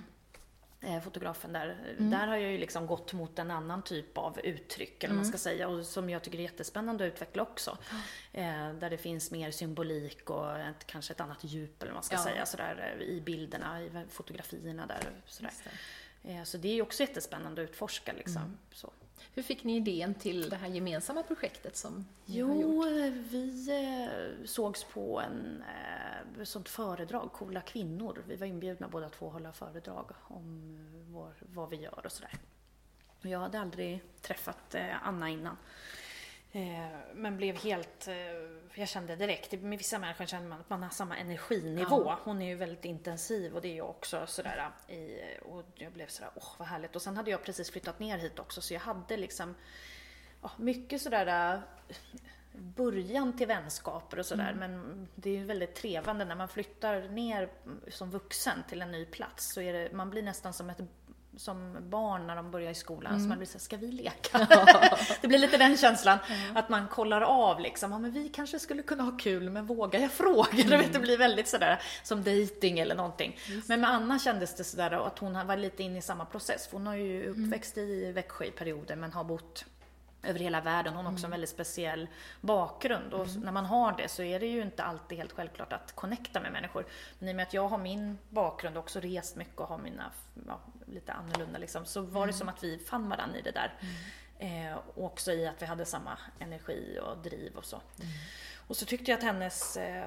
fotografen där. Mm. Där har jag ju liksom gått mot en annan typ av uttryck, eller mm. man ska säga, och som jag tycker är jättespännande att utveckla också. Mm. Eh, där det finns mer symbolik och ett, kanske ett annat djup, eller man ska ja. säga, sådär, i bilderna, i fotografierna där. Sådär. Eh, så det är ju också jättespännande att utforska liksom. Mm. Så. Hur fick ni idén till det här gemensamma projektet som ni jo, har gjort? vi eh, sågs på en eh, sånt föredrag, Coola kvinnor. Vi var inbjudna båda två att hålla föredrag om vår, vad vi gör och sådär. Jag hade aldrig träffat eh, Anna innan. Eh, men blev helt, eh, jag kände direkt, med vissa människor känner man att man har samma energinivå. Ja. Hon är ju väldigt intensiv och det är jag också sådär. I, och jag blev sådär, åh vad härligt. Och sen hade jag precis flyttat ner hit också så jag hade liksom ja, mycket sådär eh, början till vänskaper och sådär. Mm. Men det är ju väldigt trevande när man flyttar ner som vuxen till en ny plats så är det, man blir nästan som ett som barn när de börjar i skolan, mm. så man blir såhär, ska vi leka? det blir lite den känslan, mm. att man kollar av liksom, ja men vi kanske skulle kunna ha kul, men vågar jag fråga? Mm. vet, det blir väldigt sådär, som dating eller någonting. Just. Men med Anna kändes det sådär att hon var lite inne i samma process, för hon har ju mm. uppväxt i Växjö i perioder, men har bott över hela världen. Hon har också en mm. väldigt speciell bakgrund och mm. när man har det så är det ju inte alltid helt självklart att connecta med människor. Men i och med att jag har min bakgrund och också rest mycket och har mina, ja, lite annorlunda liksom, så var det mm. som att vi fann varandra i det där. Eh, och också i att vi hade samma energi och driv och så. Mm. Och så tyckte jag att hennes eh,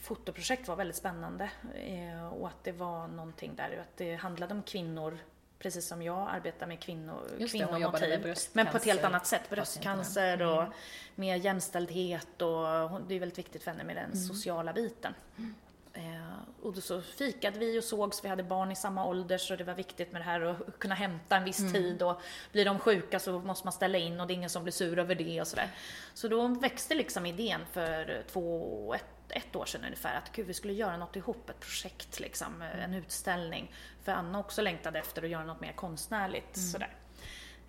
fotoprojekt var väldigt spännande eh, och att det var någonting där, att det handlade om kvinnor precis som jag arbetar med kvinnor, Just kvinnomotiv. Med men på ett helt annat sätt. Bröstcancer och mm. mer jämställdhet och det är väldigt viktigt för henne med den mm. sociala biten. Mm. Eh, och då så fikade vi och sågs, vi hade barn i samma ålder så det var viktigt med det här att kunna hämta en viss mm. tid och blir de sjuka så måste man ställa in och det är ingen som blir sur över det och sådär. Så då växte liksom idén för två, ett ett år sedan ungefär att gud, vi skulle göra något ihop, ett projekt, liksom, en utställning. För Anna också längtade efter att göra något mer konstnärligt. Mm. Sådär.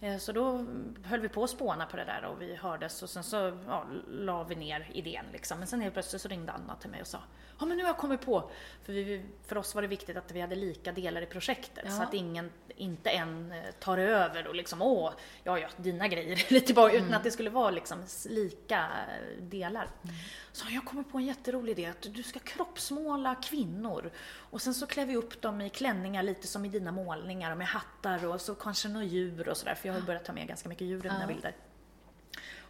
Eh, så då höll vi på att spåna på det där och vi hördes och sen så ja, la vi ner idén liksom. Men sen helt plötsligt så ringde Anna till mig och sa Ja men nu har jag kommit på, för, vi, för oss var det viktigt att vi hade lika delar i projektet ja. så att ingen, inte en eh, tar över och liksom åh, ja ja, dina grejer lite bara, mm. utan att det skulle vara liksom lika eh, delar. Mm. Så jag kommer på en jätterolig idé att du ska kroppsmåla kvinnor och sen så klär vi upp dem i klänningar lite som i dina målningar och med hattar och så kanske några djur och sådär för jag har börjat ta med ganska mycket djur i mina bilder.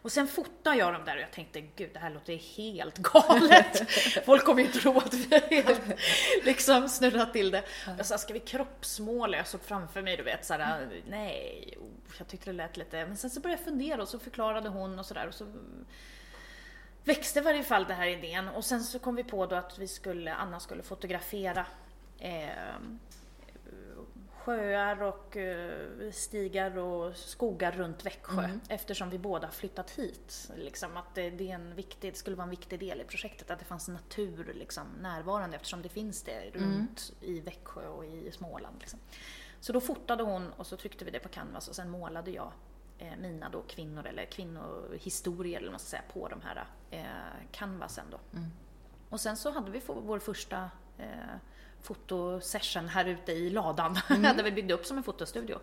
Och sen fotar jag dem där och jag tänkte, gud det här låter helt galet. Folk kommer ju tro att vi har helt liksom snurrat till det. Jag sa, ska vi kroppsmåla? Jag såg framför mig, du vet, såhär, nej, oh, jag tyckte det lät lite, men sen så började jag fundera och så förklarade hon och sådär och så växte i varje fall den här idén och sen så kom vi på då att vi skulle, Anna skulle fotografera eh, sjöar och eh, stigar och skogar runt Växjö mm. eftersom vi båda flyttat hit. Liksom att det, det, är en viktig, det skulle vara en viktig del i projektet att det fanns natur liksom, närvarande eftersom det finns det runt mm. i Växjö och i Småland. Liksom. Så då fotade hon och så tryckte vi det på canvas och sen målade jag eh, mina då kvinnor eller kvinnohistorier eller man ska säga på de här eh, canvasen då. Mm. Och sen så hade vi vår första eh, fotosession här ute i ladan, mm. där vi byggde upp som en fotostudio.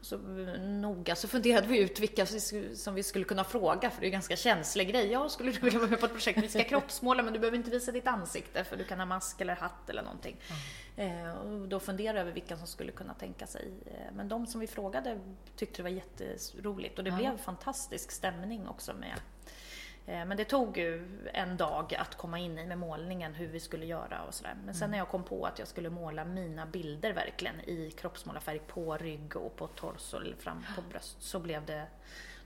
Och så noga så funderade vi ut vilka som vi skulle kunna fråga, för det är en ganska känslig grej. Jag skulle du vilja vara med på ett projekt, vi ska kroppsmåla, men du behöver inte visa ditt ansikte, för du kan ha mask eller hatt eller någonting. Mm. Eh, och då funderade över vilka som skulle kunna tänka sig. Eh, men de som vi frågade tyckte det var jätteroligt och det mm. blev fantastisk stämning också med Eh, men det tog ju en dag att komma in i med målningen, hur vi skulle göra och sådär. Men sen mm. när jag kom på att jag skulle måla mina bilder verkligen i kroppsmålarfärg på rygg och på torso eller fram på bröst så blev det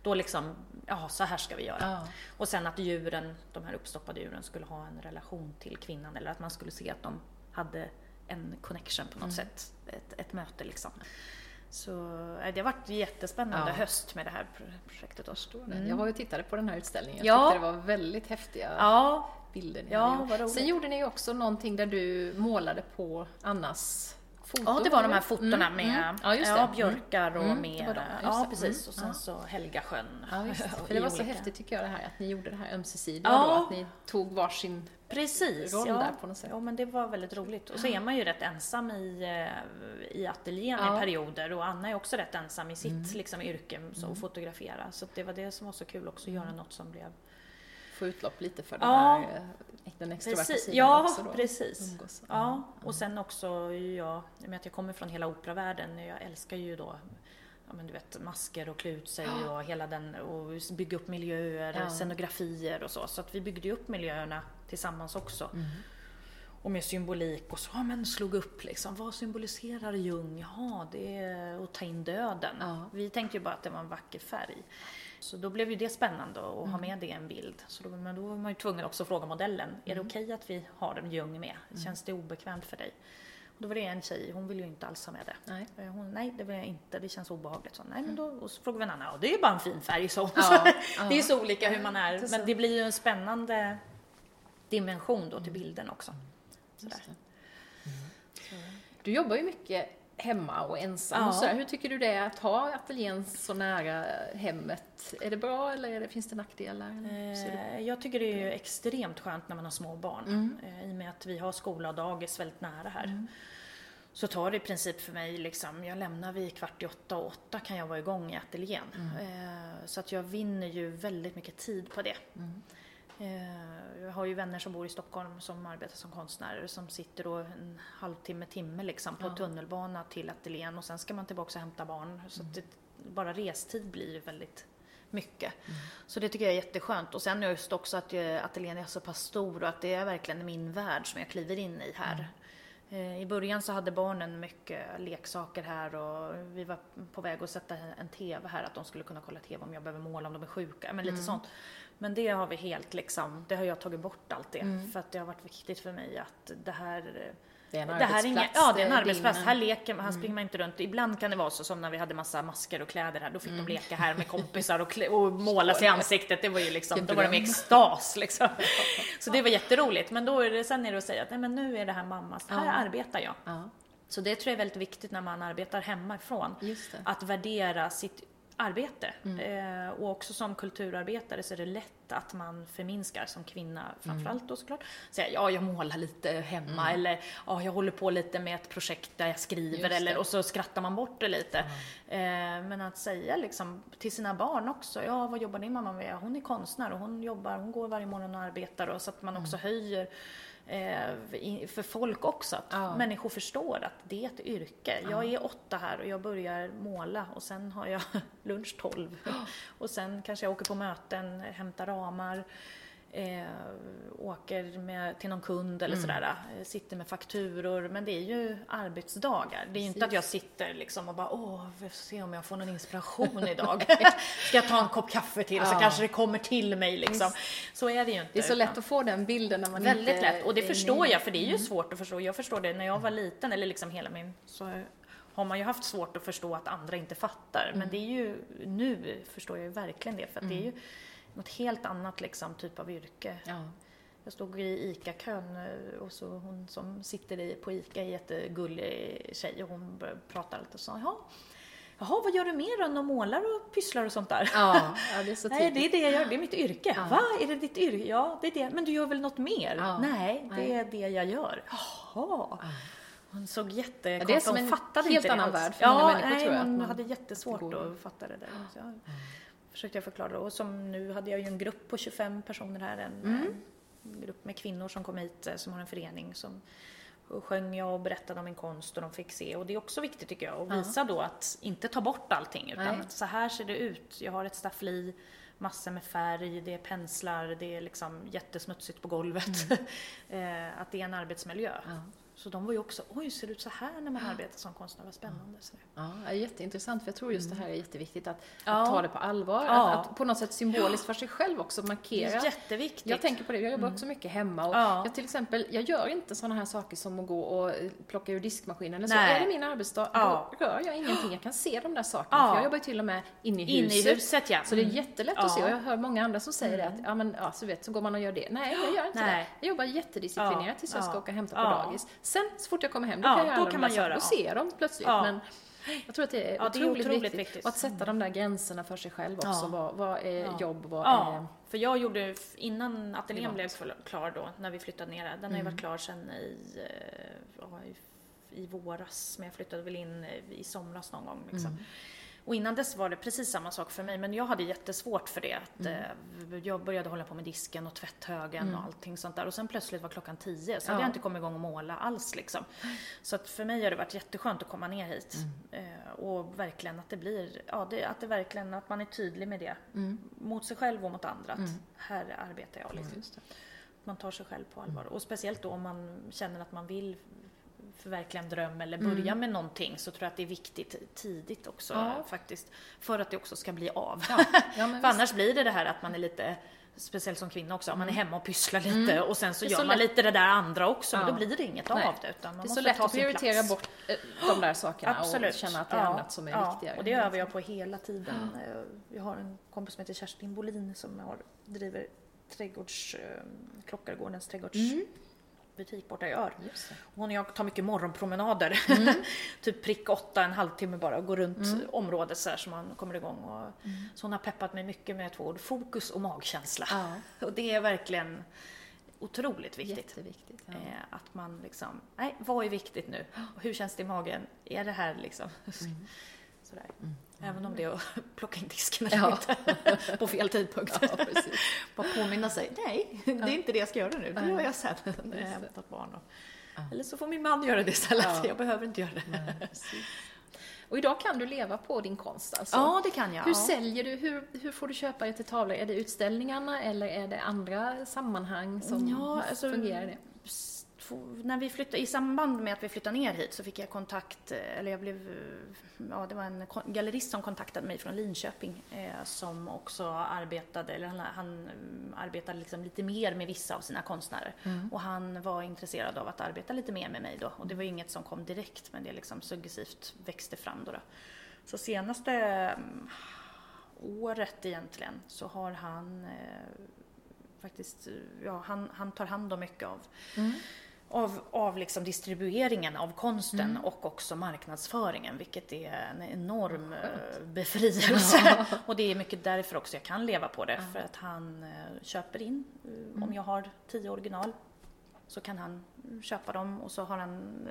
då liksom, ja så här ska vi göra. Ja. Och sen att djuren, de här uppstoppade djuren skulle ha en relation till kvinnan eller att man skulle se att de hade en connection på något mm. sätt, ett, ett möte liksom. Så det har varit jättespännande ja. höst med det här projektet. Också. Mm. Jag var och tittade på den här utställningen. Jag ja. tyckte det var väldigt häftiga ja. bilder. Ja, Sen gjorde ni också någonting där du målade på Annas foto? Ja, det var de här fotona Mm, med mm. Ja, ja, Mm. björkar och Mm, med... de, ja, precis. Mm, Och sen så Helgasjön. Ja, det. För det var så häftigt tycker jag det här att ni gjorde det här ömsesidiga Ja. då, att ni tog varsin Precis, roll ja. där på något sätt. Ja, men det var väldigt roligt. Och så är man ju rätt ensam i, eh, i ateljén Ja. Mm. i perioder och Anna är också rätt ensam i sitt liksom, yrke så, att fotografera. Så det var det som var så kul också, att Mm. göra något som blev... få utlopp lite för den Ja. här eh, den extroverta Precis, sidan ja, också då. precis. Umgås. Ja, och sen också jag, med att jag kommer från hela operavärlden, jag älskar ju då ja, men du vet, masker och klä ut sig och hela den, och bygga upp miljöer, Ja. scenografier och så. Så att vi byggde ju upp miljöerna tillsammans också. Mm. Och med symbolik och så, ja men slog upp liksom, vad symboliserar Jung? Jaha, det är att ta in döden. Ja. Vi tänkte ju bara att det var en vacker färg. Så då blev ju det spännande att Mm. ha med det i en bild. Så då, men då var man ju tvungen också att fråga modellen, är det Mm. okej att vi har en Jung med? Känns det obekvämt för dig? Och då var det en tjej, hon ville ju inte alls ha med det. Nej. Eh, Hon, nej, det vill jag inte, det känns obehagligt. Så, nej, men då, och så frågade vi en annan, ja det är bara en fin färg. Så. Ja, det är så olika hur man är, men det blir ju en spännande dimension då till bilden också. Sådär. Du jobbar ju mycket hemma och ensam Ja. och sådär. Hur tycker du det är att ha ateljén så nära hemmet? Är det bra eller det, finns det nackdelar? Eh, Jag tycker det är ju extremt skönt när man har små barn. Mm. Eh, I och med att vi har skola och dagis väldigt nära här. Så tar det i princip för mig, liksom, jag lämnar vid kvart i åtta och åtta kan jag vara igång i ateljén. Eh, Så att jag vinner ju väldigt mycket tid på det. Eh, Jag har ju vänner som bor i Stockholm som arbetar som konstnärer som sitter då en halvtimme, timme liksom på Ja. tunnelbana till ateljén och sen ska man tillbaka och hämta barn. Så att det, bara restid blir ju väldigt mycket. Så det tycker jag är jätteskönt. Och sen just också att eh, ateljén är så pass stor och att det är verkligen min värld som jag kliver in i här. Eh, I början så hade barnen mycket leksaker här och vi var på väg att sätta en TV här, att de skulle kunna kolla TV om jag behöver måla, om de är sjuka, men lite sånt. Men det har vi helt liksom, det har jag tagit bort allt det. För att det har varit viktigt för mig att det här eh, Det är en det här är arbetsplats. inga, ja, det är en arbetsplats. Här leker man, här springer man inte runt. Ibland kan det vara så som när vi hade massa masker och kläder här. Då fick de leka här med kompisar och, klä, och måla sig i ansiktet. Det var ju liksom, Vilken då var de i extas liksom. Så det var jätteroligt. Men då är det, sen är det att säga att nej, men nu är det här mammas, här Ja. arbetar jag. Ja, Så det tror jag är väldigt viktigt när man arbetar hemifrån. Att värdera sitt arbete. Eh, och också som kulturarbetare så är det lätt att man förminskar som kvinna, framförallt då såklart. Säga ja, jag målar lite hemma eller ja, jag håller på lite med ett projekt där jag skriver eller och så skrattar man bort det lite. Eh, men att säga liksom till sina barn också, ja vad jobbar din mamma med? Hon är konstnär och hon jobbar, hon går varje morgon och arbetar och så att man också höjer eh, i- för folk också, att Ja. människor förstår att det är ett yrke. Jag är åtta här och jag börjar måla och sen har jag lunch tolv. Och sen kanske jag åker på möten, hämtar ramar, eh, åker med, till någon kund eller sådär, eh, sitter med fakturor. Men det är ju arbetsdagar. Det är ju inte att jag sitter liksom och bara åh, vi får se om jag får någon inspiration idag. Ska jag ta en kopp kaffe till så Ja. kanske det kommer till mig liksom. Så är det ju inte. Det är så utan- lätt att få den bilden när man Väldigt inte lätt, och det förstår jag för det är ju svårt att förstå. Jag förstår det när jag var liten, eller liksom hela min, så har man ju haft svårt att förstå att andra inte fattar. Men det är ju, nu förstår jag ju verkligen det, för att det är ju något helt annat liksom, typ av yrke. Ja. Jag stod i ICA-kön eh, och så hon som sitter i, på ICA är jättegullig tjej och hon började prata lite och sa jaha, jaha vad gör du mer än att målar och pysslar och sånt där? Ja, ja, det är så Nej, det är det jag gör. Det är mitt yrke. Ja. Va? Är det ditt yrke? Ja, det är det. Men du gör väl något mer? Ja. Nej, det Nej. är det jag gör. Jaha. Hon såg Ja, jättekonstig det är som en fattade helt annan alls. värld för ja, många människor, nej, tror jag, hon hade jättesvårt att fatta det där. Jag försökte jag förklara. Och som nu hade jag ju en grupp på 25 personer här. En, Mm. en grupp med kvinnor som kom hit eh, som har en förening som och sjöng jag och berättade om min konst och de fick se. Och det är också viktigt tycker jag, att visa då att inte ta bort allting utan Nej. så här ser det ut. Jag har ett staffli, massor med färg, det är penslar, det är liksom jättesmutsigt på golvet. Eh, att det är en arbetsmiljö. Mm. Ja. Så de var ju också, oj ser det ut så här när man arbetar som konstnär, vad spännande. Så Ja, jätteintressant för jag tror just det här är jättevviktigt att, Ja. att ta det på allvar. Ja. Att, att på något sätt symboliskt för sig själv också Det markera. är jätteviktigt. Jag tänker på det, jag jobbar också mycket hemma och Ja. jag till exempel, jag gör inte sådana här saker som att gå och eh, plocka ur diskmaskinen eller så. Är det min arbetsdag, Ja. då rör jag ingenting. Jag kan se de där sakerna, Ja. för jag jobbar ju till och med inne i huset. i huset ja. Så det är jättelätt att Ja. se och jag hör många andra som säger det att, ja men ja, så vet, så går man och gör det. Nej, jag gör inte Nej. det. Jag jobbar jättedisciplinerat tills jag ska Ja. åka och hämta på Ja. dagis. Sen så fort jag kommer hem, då Ja, kan jag då kan man göra, sakerna. Då ja. ser de plötsligt. Ja. Men jag tror att det är, Ja, det är otroligt, otroligt viktigt. viktigt. Och att sätta de där gränserna för sig själv också. Vad, vad är jobb, vad är... För jag gjorde, innan ateljén blev klar då, när vi flyttade ner där, den har ju varit klar sedan i, eh, i, i våras, men jag flyttade väl in eh, i somras någon gång. Liksom. Och innan dess var det precis samma sak för mig, men jag hade jättesvårt för det. Att, eh, jag började hålla på med disken och tvätthögen och allting sånt där. Och sen plötsligt var klockan tio, så hade Ja. jag inte kommit igång och måla alls. Liksom. Så att för mig har det varit jätteskönt att komma ner hit. Eh, och verkligen att det blir, ja, det, att det verkligen, att man är tydlig med det. Mot sig själv och mot andra. Att här arbetar jag. Liksom. Man tar sig själv på allvar. Och speciellt då om man känner att man vill förverkliga en dröm eller börja med någonting så tror jag att det är viktigt tidigt också Ja. faktiskt. För att det också ska bli av. Ja, ja, För annars blir det det här att man är lite Speciellt som kvinna också, man är hemma och pysslar lite och sen så gör så man lätt- lite det där andra också, men då blir det inget Nej. av det. Utan man Det är så lätt ta att prioritera plats. bort eh, de där sakerna Absolut. och känna att det är annat som är viktigare. och det övar jag på hela tiden. Eh, Jag har en kompis som heter Kerstin Bolin som har, driver trädgårds, eh, Klockargårdens trädgårdsbutik borta i Ör. Hon och jag tar mycket morgonpromenader. typ prick åtta, en halvtimme bara och går runt området så här så man kommer igång. Och, Så hon har peppat mig mycket med två ord, fokus och magkänsla. Ja. Och det är verkligen otroligt viktigt. Ja. Eh, att man liksom, nej, vad är viktigt nu? Hur känns det i magen? Är det här liksom? Sådär. Även om det är att plocka in disken eller Ja. inte på fel tidpunkt. Ja. Bara påminna sig, nej, det är inte det jag ska göra nu, det gör jag sen när jag hämtat barn. Och, Eller så får min man göra det istället, Ja. jag behöver inte göra det. Nej. Och idag kan du leva på din konst alltså? Ja, det kan jag. Hur ja. säljer du? Hur, hur får du köpa det till tavlor? Är det utställningarna eller är det andra sammanhang som Ja, alltså- fungerar det? När vi flyttade, I samband med att vi flyttade ner hit så fick jag kontakt, eh, eller jag blev, eh, ja det var en gallerist som kontaktade mig från Linköping eh, som också arbetade, eller han, han mm, arbetade liksom lite mer med vissa av sina konstnärer. Och han var intresserad av att arbeta lite mer med mig då. Och det var ju inget som kom direkt men det liksom successivt växte fram då. då. Så senaste mm, året egentligen så har han eh, faktiskt, ja han, han tar hand om mycket av av, av liksom distribueringen av konsten och också marknadsföringen, vilket är en enorm eh, befrielse. och det är mycket därför också jag kan leva på det, för att han eh, köper in, eh, om jag har tio original, så kan han mm, köpa dem. Och så har han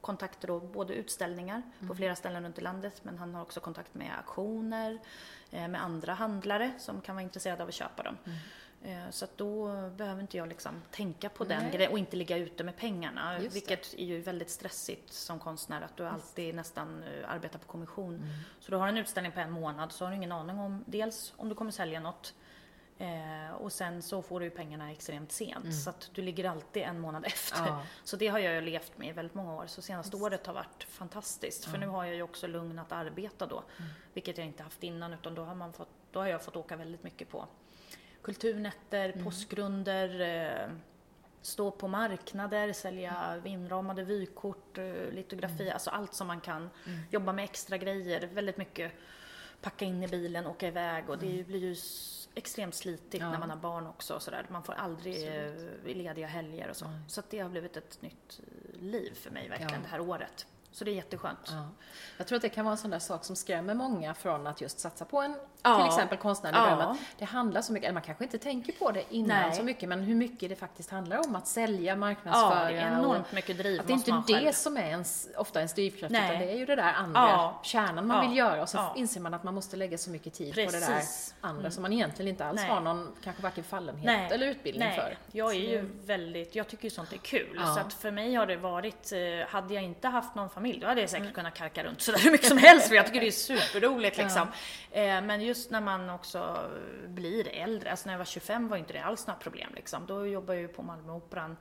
kontakter då, både utställningar på flera ställen runt i landet, men han har också kontakt med auktioner, med andra handlare som kan vara intresserade av att köpa dem. Eh, Så att då behöver inte jag liksom tänka på den grejen och inte ligga ute med pengarna. Just det. vilket är ju väldigt stressigt som konstnär att du alltid nästan eh, arbetar på kommission. Mm. Så du har en utställning på en månad så har du ingen aning om dels om du kommer sälja något eh, och sen så får du pengarna extremt sent. Så att du ligger alltid en månad efter. Mm. Ja. Så det har jag ju levt med i väldigt många år. Så senaste året har varit fantastiskt. För nu har jag ju också lugn att arbeta då. Mm. Vilket jag inte haft innan utan då har, man fått, då har jag fått åka väldigt mycket på kulturnätter, Mm. påskgrunder, eh, stå på marknader, sälja inramade vykort, eh, litografi, Mm. alltså allt som man kan. Jobba med extra grejer, väldigt mycket packa in i bilen, åka iväg och det blir ju extremt slitigt Mm. Ja. när man har barn också och sådär. Man får aldrig Absolut. eh, lediga helger och så. Nej. Så det har blivit ett nytt liv för mig verkligen Ja. det här året. Så det är jätteskönt. Ja. Jag tror att det kan vara en sån där sak som skrämmer många från att just satsa på en, Ja. till exempel konstnärlig Ja. dröm. Det handlar så mycket, eller man kanske inte tänker på det innan Nej. så mycket, men hur mycket det faktiskt handlar om att sälja, Ja, marknadsföra. det är och enormt mycket driv att det är inte det själv. som är ens, ofta ens drivkraft, Nej. utan det är ju det där andra, Ja. kärnan man Ja. vill göra och så Ja. inser man att man måste lägga så mycket tid på det där Precis. andra som man egentligen inte alls Nej. har någon, kanske varken fallenhet Nej. eller utbildning Nej, för. jag är ju väldigt, jag tycker ju sånt är kul. Ja. Så att för mig har det varit, eh, hade jag inte haft någon familj, då hade jag Mm. säkert kunnat karka runt sådär hur mycket som helst för jag tycker det är superroligt liksom. Eh, Men just när man också blir äldre, alltså när jag var 25 var inte det alls några problem liksom. Då jobbade jag ju på Malmöoperan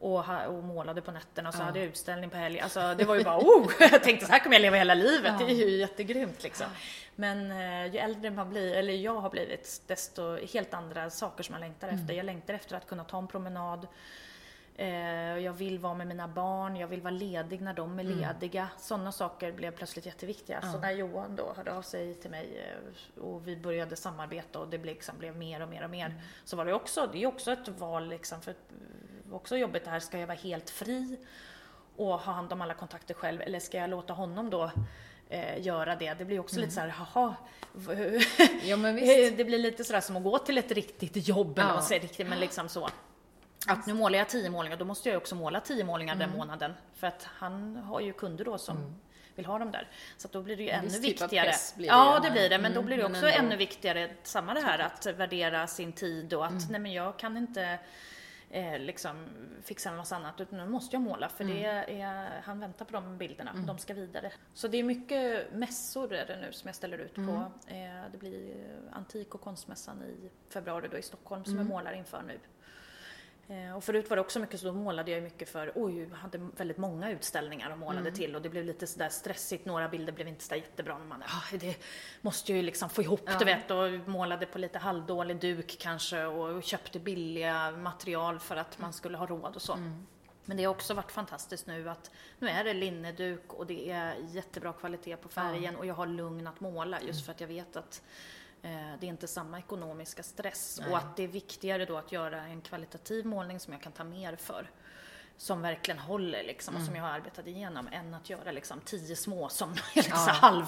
och, ha- och målade på nätterna och så Mm. Ja. hade jag utställning på helgen. Alltså det var ju bara oh! Jag tänkte så här kommer jag leva hela livet, det är ju jättegrymt liksom. Men eh, ju äldre man blir, eller jag har blivit, desto helt andra saker som jag längtar Mm. efter. Jag längtar efter att kunna ta en promenad. Eh, jag vill vara med mina barn, jag vill vara ledig när de är Mm. lediga. Sådana saker blev plötsligt jätteviktiga. Så när Johan då hörde av sig till mig eh, och vi började samarbeta och det liksom, blev mer och mer och mer. Mm. Så var det också, det är också ett val liksom, för var också jobbigt det här, ska jag vara helt fri? och ha hand om alla kontakter själv eller ska jag låta honom då eh, göra det? Det blir också Mm. lite så här, haha. Ja, det blir lite sådär som att gå till ett riktigt jobb eller Ja. vad man säger, riktigt, men liksom så. Att nu målar jag tio målningar, då måste jag också måla tio målningar Mm. den månaden. För att han har ju kunder då som vill ha dem där. Så att då blir det ju ännu typ viktigare. blir det ja, det blir det. Men då mm, blir det också ännu viktigare, samma det här att värdera sin tid och att Mm. nej men jag kan inte eh, liksom fixa massa annat utan nu måste jag måla för det Mm. är, han väntar på de bilderna, de ska vidare. Så det är mycket mässor är det nu som jag ställer ut på. Mm. Eh, det blir antik och konstmässan i februari då i Stockholm som Mm. jag målar inför nu. Eh, Och förut var det också mycket så då målade jag mycket för, oj, jag hade väldigt många utställningar och målade Mm. till och det blev lite sådär stressigt, några bilder blev inte så jättebra men man, ah, det måste ju liksom få ihop Ja. du vet och målade på lite halvdålig duk kanske och köpte billiga material för att man skulle ha råd och så. Mm. Men det har också varit fantastiskt nu att nu är det linneduk och det är jättebra kvalitet på färgen och jag har lugn att måla Mm. just för att jag vet att det är inte samma ekonomiska stress Nej. och att det är viktigare då att göra en kvalitativ målning som jag kan ta mer för. Som verkligen håller liksom och som Mm. jag har arbetat igenom än att göra liksom tio små som är liksom Ja. halv.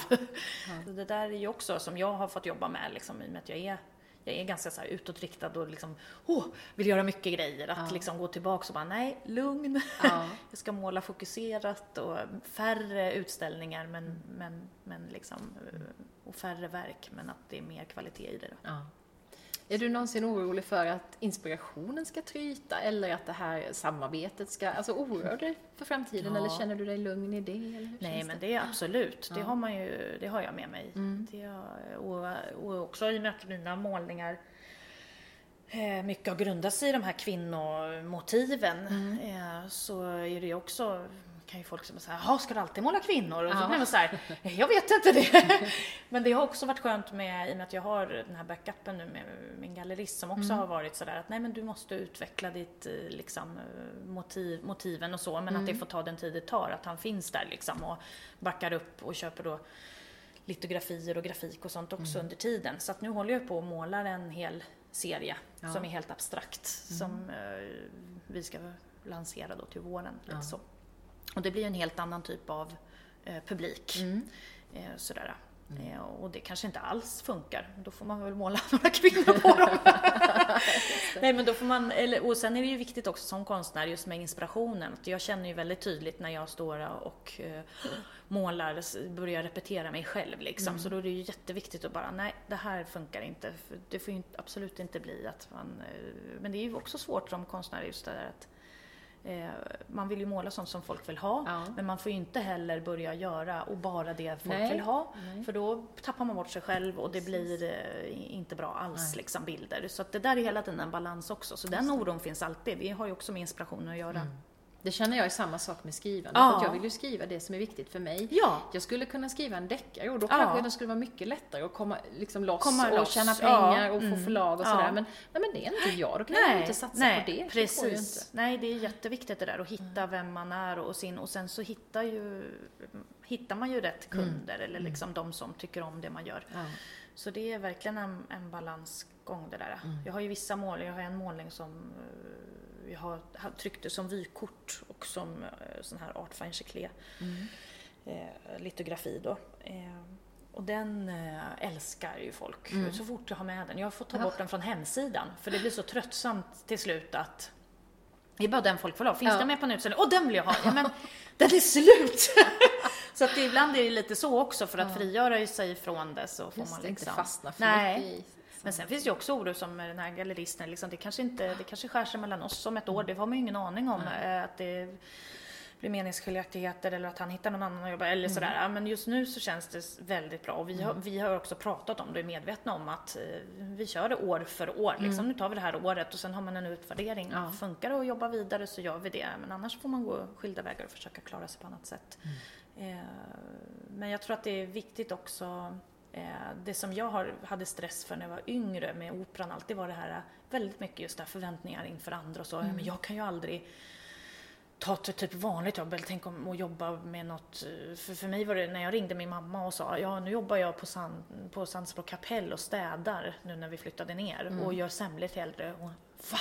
Så Det där är ju också som jag har fått jobba med liksom, i och med att jag är jag är ganska så här utåtriktad och liksom, oh, vill göra mycket grejer. Att Ja. liksom gå tillbaka och bara, nej, lugn. Ja. Jag ska måla fokuserat och färre utställningar men, men, men liksom, och färre verk men att det är mer kvalitet i det. Då. Ja. Är du någonsin orolig för att inspirationen ska tryta eller att det här samarbetet ska, alltså oroar dig för framtiden Ja. eller känner du dig lugn i det? Eller Nej men det är absolut, det Ja. har man ju, det har jag med mig. Mm. Det och, och också i och med att mina målningar eh, mycket har grundat sig i de här kvinnomotiven Mm. eh, så är det ju också kan ju folk som säga, jaha ska du alltid måla kvinnor? Och så Ja. blir man så här, jag vet inte det. Men det har också varit skönt med, i och med att jag har den här backupen nu med min gallerist som också Mm. har varit sådär att nej men du måste utveckla ditt eh, liksom eh, motiv, motiven och så men Mm. att det får ta den tid det tar, att han finns där liksom och backar upp och köper då litografier och grafik och sånt också Mm. under tiden. Så att nu håller jag på och målar en hel serie Ja. Mm. som är helt abstrakt som eh, vi ska lansera då till våren. Ja. så. Och det blir en helt annan typ av eh, publik. Mm. Eh, sådär. Eh, och det kanske inte alls funkar. Då får man väl måla några kvinnor på dem. Nej men då får man, eller, och sen är det ju viktigt också som konstnär just med inspirationen. Jag känner ju väldigt tydligt när jag står och eh, målar, börjar repetera mig själv liksom. Så då är det ju jätteviktigt att bara, nej det här funkar inte. Det får ju absolut inte bli att man, eh, men det är ju också svårt som konstnär just det där att man vill ju måla sånt som folk vill ha. Ja. Men man får ju inte heller börja göra och bara det folk Nej. vill ha. Nej. För då tappar man bort sig själv och det blir eh, inte bra alls liksom bilder. Så det där är hela tiden en balans också. Så den oron finns alltid. Det har ju också med inspiration att göra. Det känner jag är samma sak med skrivande. Ja. För att jag vill ju skriva det som är viktigt för mig. Ja, Jag skulle kunna skriva en deckare och då Ja. kanske det skulle vara mycket lättare att komma liksom loss Komma och loss, tjäna pengar och få Mm. förlag och sådär. Men, nej, men det är inte jag, då kan jag inte satsa nej, på det. Det Precis. inte. Nej, det är jätteviktigt det där att hitta vem man är och sin och sen så hittar, ju, hittar man ju rätt kunder eller liksom de som tycker om det man gör. Så det är verkligen en, en balansgång det där. Jag har ju vissa mål, jag har en målning som jag har, tryckte som vykort och som eh, sån här art fine chiclé Mm. eh, litografi då. Eh, och den eh, älskar ju folk Mm. så fort jag har med den. Jag har fått ta bort den från hemsidan för det blir så tröttsamt till slut att det är bara den folk vill ha. Finns Ja. den med på en utställning? Åh, den vill jag ha! Ja, men den är slut! så att det, ibland är det lite så också för att frigöra sig från det så får Just man det, inte liksom... fastna för Nej. mycket i. Men sen finns det ju också oro som den här galleristen, liksom, det kanske inte, det kanske skär sig mellan oss om ett år, det har man ju ingen aning om. eh, Att det blir meningsskiljaktigheter eller att han hittar någon annan att jobba eller sådär. Ja, Men just nu så känns det väldigt bra och vi har, vi har också pratat om det och är medvetna om att eh, vi kör det år för år. Liksom. Nu tar vi det här året och sen har man en utvärdering. Ja. Funkar det att jobba vidare så gör vi det. Men annars får man gå skilda vägar och försöka klara sig på annat sätt. Eh, Men jag tror att det är viktigt också det som jag hade stress för när jag var yngre med operan alltid var det här eh, väldigt mycket just det här förväntningar inför andra och så. Ja, Men jag kan ju aldrig ta ett typ vanligt jobb eller tänk om att jobba med något. eh, För, för mig var det när jag ringde min mamma och sa ja nu jobbar jag på, Sand, på Sandsbro kapell och städar nu när vi flyttade ner och gör semlor till äldre. Och, Va?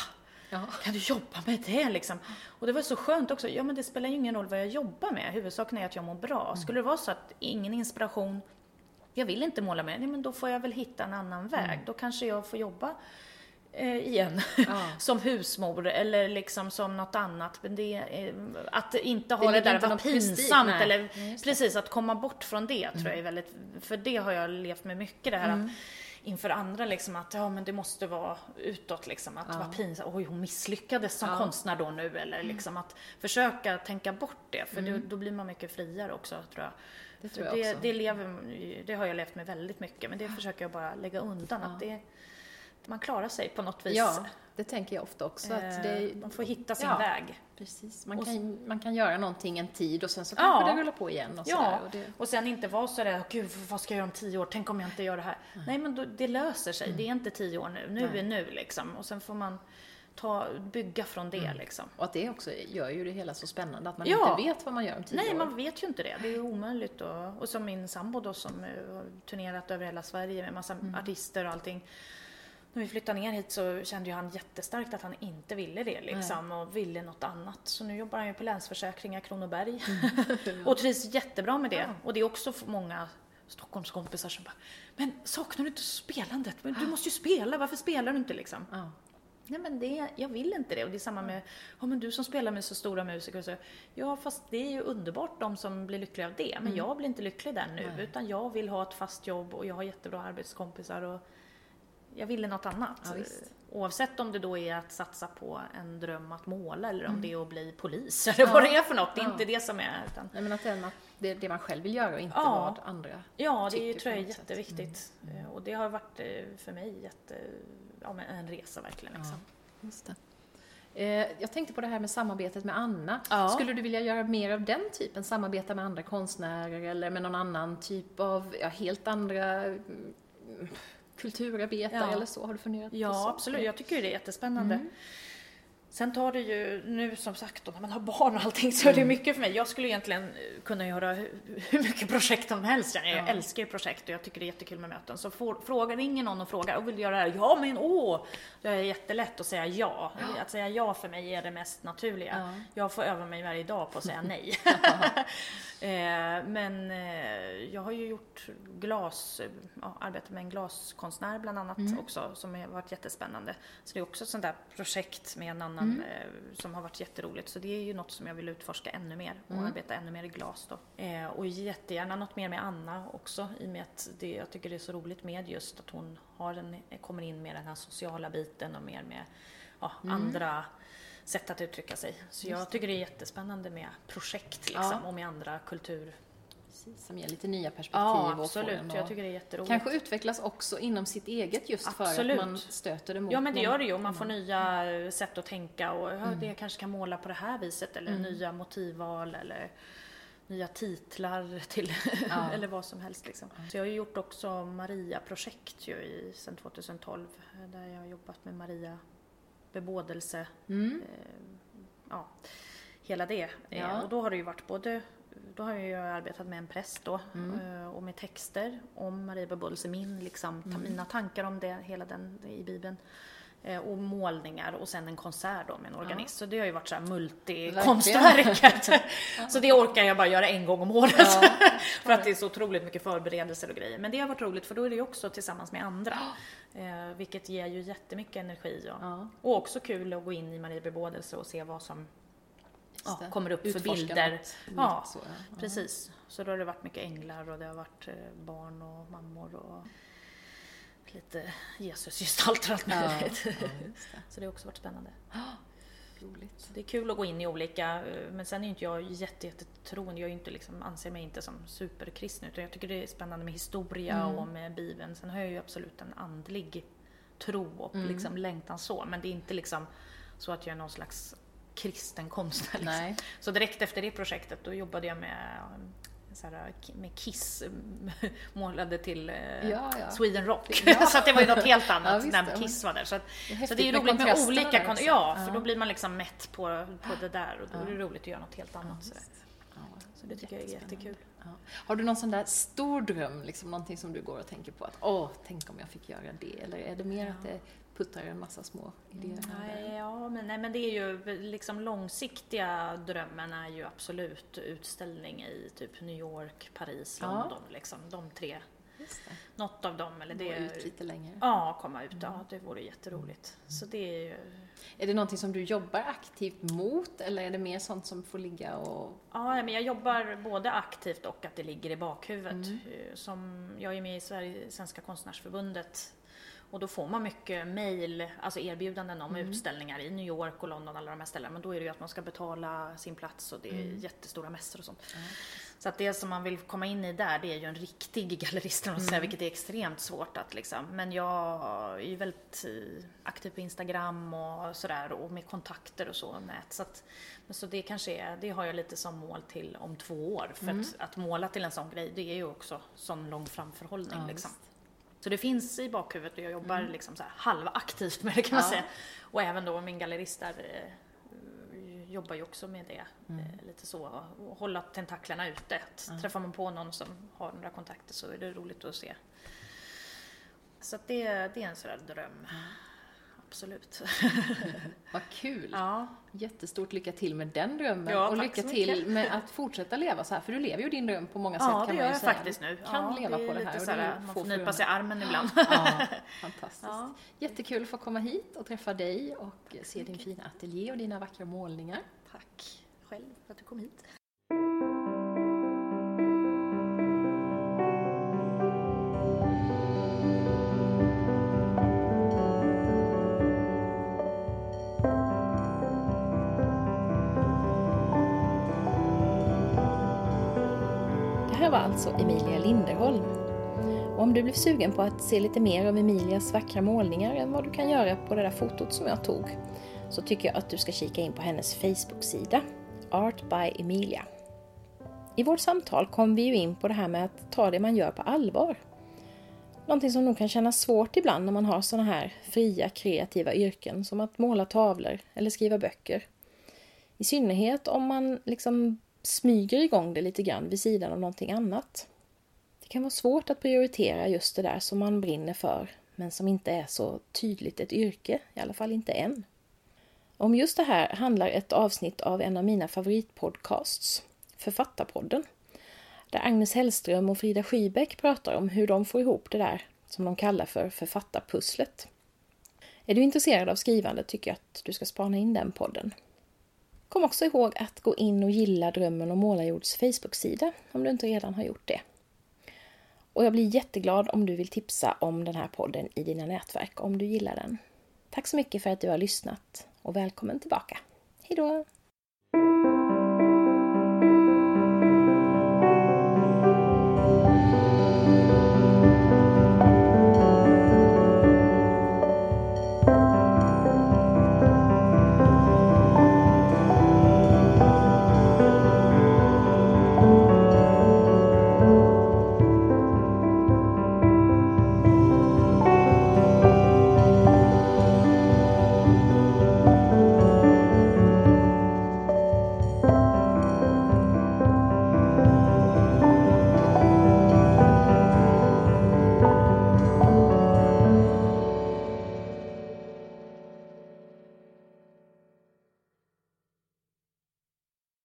Ja. Kan du jobba med det liksom? Och det var så skönt också. Ja men det spelar ju ingen roll vad jag jobbar med. Huvudsaken är att jag mår bra. Mm. Skulle det vara så att ingen inspiration, jag vill inte måla mer, nej men då får jag väl hitta en annan väg. Mm. Då kanske jag får jobba eh, igen ja. som husmor eller liksom som något annat. Men det, eh, att inte ha det, det där vara pinsamt eller precis att komma bort från det mm. tror jag är väldigt, för det har jag levt med mycket det här mm. att inför andra liksom att ja men det måste vara utåt liksom att ja. vara pinsamt, oj hon misslyckades som ja. konstnär då nu eller mm. liksom att försöka tänka bort det för mm. då, då, blir man mycket friare också tror jag. Det, tror jag det, också. Det, lever, det har jag levt med väldigt mycket men det försöker jag bara lägga undan. Att det, man klarar sig på något vis. Ja, det tänker jag ofta också. Att det, eh, man får hitta sin ja, väg. Precis. Man kan, man kan göra någonting en tid och sen så kanske ja, det rullar på igen. Och, ja, och, det... och sen inte vara sådär, gud vad ska jag göra om tio år, tänk om jag inte gör det här. Mm. Nej men då, det löser sig, mm. det är inte tio år nu, nu Nej. är nu liksom. Och sen får man ta, bygga från det mm. liksom. Och att det också gör ju det hela så spännande, att man ja. inte vet vad man gör om tio Nej, år. Man vet ju inte det. Det är omöjligt. Och, och som min sambo då som har turnerat över hela Sverige med massa mm. artister och allting när vi flyttade ner hit så kände ju han jättestarkt att han inte ville det liksom Nej. och ville något annat. Så nu jobbar han ju på Länsförsäkringar Kronoberg mm. och trivs jättebra med det. Ja. Och det är också många Stockholmskompisar som bara Men saknar du inte spelandet? Men du måste ju spela, varför spelar du inte liksom? Ja. Nej men det, jag vill inte det. Och det är samma med, ja men du som spelar med så stora musiker så, ja fast det är ju underbart de som blir lyckliga av det. Men mm. jag blir inte lycklig där nu. Nej. Utan jag vill ha ett fast jobb och jag har jättebra arbetskompisar och jag ville något annat. Ja, Oavsett om det då är att satsa på en dröm att måla eller om mm. det är att bli polis eller ja. vad det är för något. Det är ja. inte det som är. Utan... Nej, men att det är det man själv vill göra och inte vad andra Ja, det tror jag är jätteviktigt. Mm. Mm. Och det har varit eh, för mig jätte, ja, men en resa verkligen. Liksom. just det. Eh, jag tänkte på det här med samarbetet med Anna. Ja. Skulle du vilja göra mer av den typen? Samarbeta med andra konstnärer eller med någon annan typ av, ja, helt andra mm, kulturarbetare ja. eller så? Har du funderat ja, på så? Ja, absolut. Jag tycker det är jättespännande. Mm. Sen tar det ju, nu som sagt då, när man har barn och allting så är det mm. mycket för mig. Jag skulle egentligen kunna göra hur mycket projekt som helst. Jag ja. älskar ju projekt och jag tycker det är jättekul med möten. Så får, frågar, ringer någon och frågar, och vill du göra det här? Ja men åh! Det är jättelätt att säga ja. ja. Att säga ja för mig är det mest naturliga. Ja. Jag får öva mig varje dag på att säga nej. Eh, men eh, jag har ju gjort glas, ja, arbetat med en glaskonstnär bland annat mm. också som har varit jättespännande. Så det är också ett sånt där projekt med en annan mm. Eh, som har varit jätteroligt. Så det är ju något som jag vill utforska ännu mer och mm. arbeta ännu mer i glas då. och jättegärna något mer med Anna också i och med att det, jag tycker det är så roligt med just att hon har en, kommer in med den här sociala biten och mer med ja, mm. andra sätt att uttrycka sig. Så jag tycker det är jättespännande med projekt liksom, ja. och med andra kultur Precis, som ger lite nya perspektiv. Ja, absolut. jag tycker det är jätteroligt. Kanske utvecklas också inom sitt eget just absolut. för att man stöter det mot Ja, men det gör det ju. Man får nya sätt att tänka och mm. det kanske kan måla på det här viset eller mm. nya motivval eller nya titlar till ja. eller vad som helst. Liksom. Så jag har ju gjort också Maria-projekt ju i, sedan 2012 där jag har jobbat med Maria bebådelse. Mm. Eh, ja, hela det. Eh, ja. Och då har det ju varit både då har jag arbetat med en präst då mm. Eh, och med texter om Maria bebådelse, min liksom, mm. mina tankar om det, hela den i Bibeln. Och målningar och sen en konsert då med en organist. Ja. Så det har ju varit så här multikonstverket. så det orkar jag bara göra en gång om året. Ja. för att det är så otroligt mycket förberedelser och grejer. Men det har varit roligt för då är det ju också tillsammans med andra. Eh, vilket ger ju jättemycket energi. Och, ja. och också kul att gå in i Marie bebådelse och se vad som ja, kommer upp för bilder. Något, ja, så, ja, precis. Så då har det varit mycket änglar och det har varit eh, barn och mammor och lite Jesusgestalter och allt möjligt. Ja, så det har också varit spännande. Roligt. Det är kul att gå in i olika, eh, men sen är inte jag jätte, jättetroende. Jag är inte liksom, anser mig inte som superkristen utan jag tycker det är spännande med historia mm. och med Bibeln. Sen har jag ju absolut en andlig tro och mm. liksom längtan så, men det är inte liksom så att jag är någon slags kristen konstnär. Liksom. Så direkt efter det projektet då jobbade jag med så här, med Kiss målade till eh, ja, ja. Sweden Rock. Ja. så att det var ju något helt annat ja, när Kiss var där. Så, det så det är ju roligt med olika kon- Ja, för då blir man liksom mätt på, på det där och då är det roligt att göra något helt annat. så, så det tycker jag är jättekul. Har du någon sån där stor dröm, liksom någonting som du går och tänker på att åh, tänk om jag fick göra det? Eller är det mer att det puttar en massa små idéer. Nej, ja, men, nej, men det är ju liksom långsiktiga drömmen är ju absolut utställning i typ New York, Paris, Ja. London. Liksom, de tre. Något av dem. Eller Gå det, ut lite längre. Ja, komma ut. Ja, det vore jätteroligt. Så det är ju... Är det någonting som du jobbar aktivt mot eller är det mer sånt som får ligga och... Ja, men jag jobbar både aktivt och att det ligger i bakhuvudet. Mm. Eh, Som, jag är med i Sverige, Svenska konstnärsförbundet och då får man mycket mail, alltså erbjudanden om Mm. utställningar i New York och London, alla de här ställena. Men då är det ju att man ska betala sin plats och det är Mm. jättestora mässor och sånt. Så att det som man vill komma in i där, det är ju en riktig gallerist, man säga, vilket är extremt svårt att liksom. Men jag är ju väldigt eh, aktiv på Instagram och sådär och med kontakter och så, nät. Så, att, så det kanske är, det har jag lite som mål till om två år. För att, att måla till en sån grej, det är ju också sån lång framförhållning Ja, liksom. visst. Så det finns i bakhuvudet och jag jobbar liksom så halvaktivt med det kan man Ja. säga. Och även då min gallerist där eh, jobbar ju också med det. Eh, lite så, och hålla tentaklerna ute. Att Träffar man på någon som har några kontakter så är det roligt att se. Så att det, det är en sån där dröm. Absolut. Vad kul! ja. Jättestort lycka till med den drömmen Ja, och lycka till med att fortsätta leva så här, för du lever ju din dröm på många sätt ja, kan det man gör ju jag säga. faktiskt nu. Du kan ja, leva det är på det här och så det är här, man få får nypa sig i armen ibland. Ja, fantastiskt. Ja. Jättekul att få komma hit och träffa dig och se din fina ateljé och dina vackra målningar. Tack själv för att du kom hit. Alltså Emilia Linderholm. Och om du blev sugen på att se lite mer av Emilias vackra målningar än vad du kan göra på det där fotot som jag tog så tycker jag att du ska kika in på hennes Facebook-sida Art by Emilia. I vårt samtal kom vi ju in på det här med att ta det man gör på allvar. Någonting som nog kan kännas svårt ibland när man har såna här fria kreativa yrken som att måla tavlor eller skriva böcker. I synnerhet om man liksom smyger igång det lite grann vid sidan av någonting annat. Det kan vara svårt att prioritera just det där som man brinner för men som inte är så tydligt ett yrke, i alla fall inte än. Om just det här handlar ett avsnitt av en av mina favoritpodcasts, Författarpodden, där Agnes Hellström och Frida Skybeck pratar om hur de får ihop det där som de kallar för författarpusslet. Är du intresserad av skrivande tycker jag att du ska spana in den podden. Kom också ihåg att gå in och gilla Drömmen om målarjords Facebook-sida om du inte redan har gjort det. Och jag blir jätteglad om du vill tipsa om den här podden i dina nätverk om du gillar den. Tack så mycket för att du har lyssnat och välkommen tillbaka. Hejdå!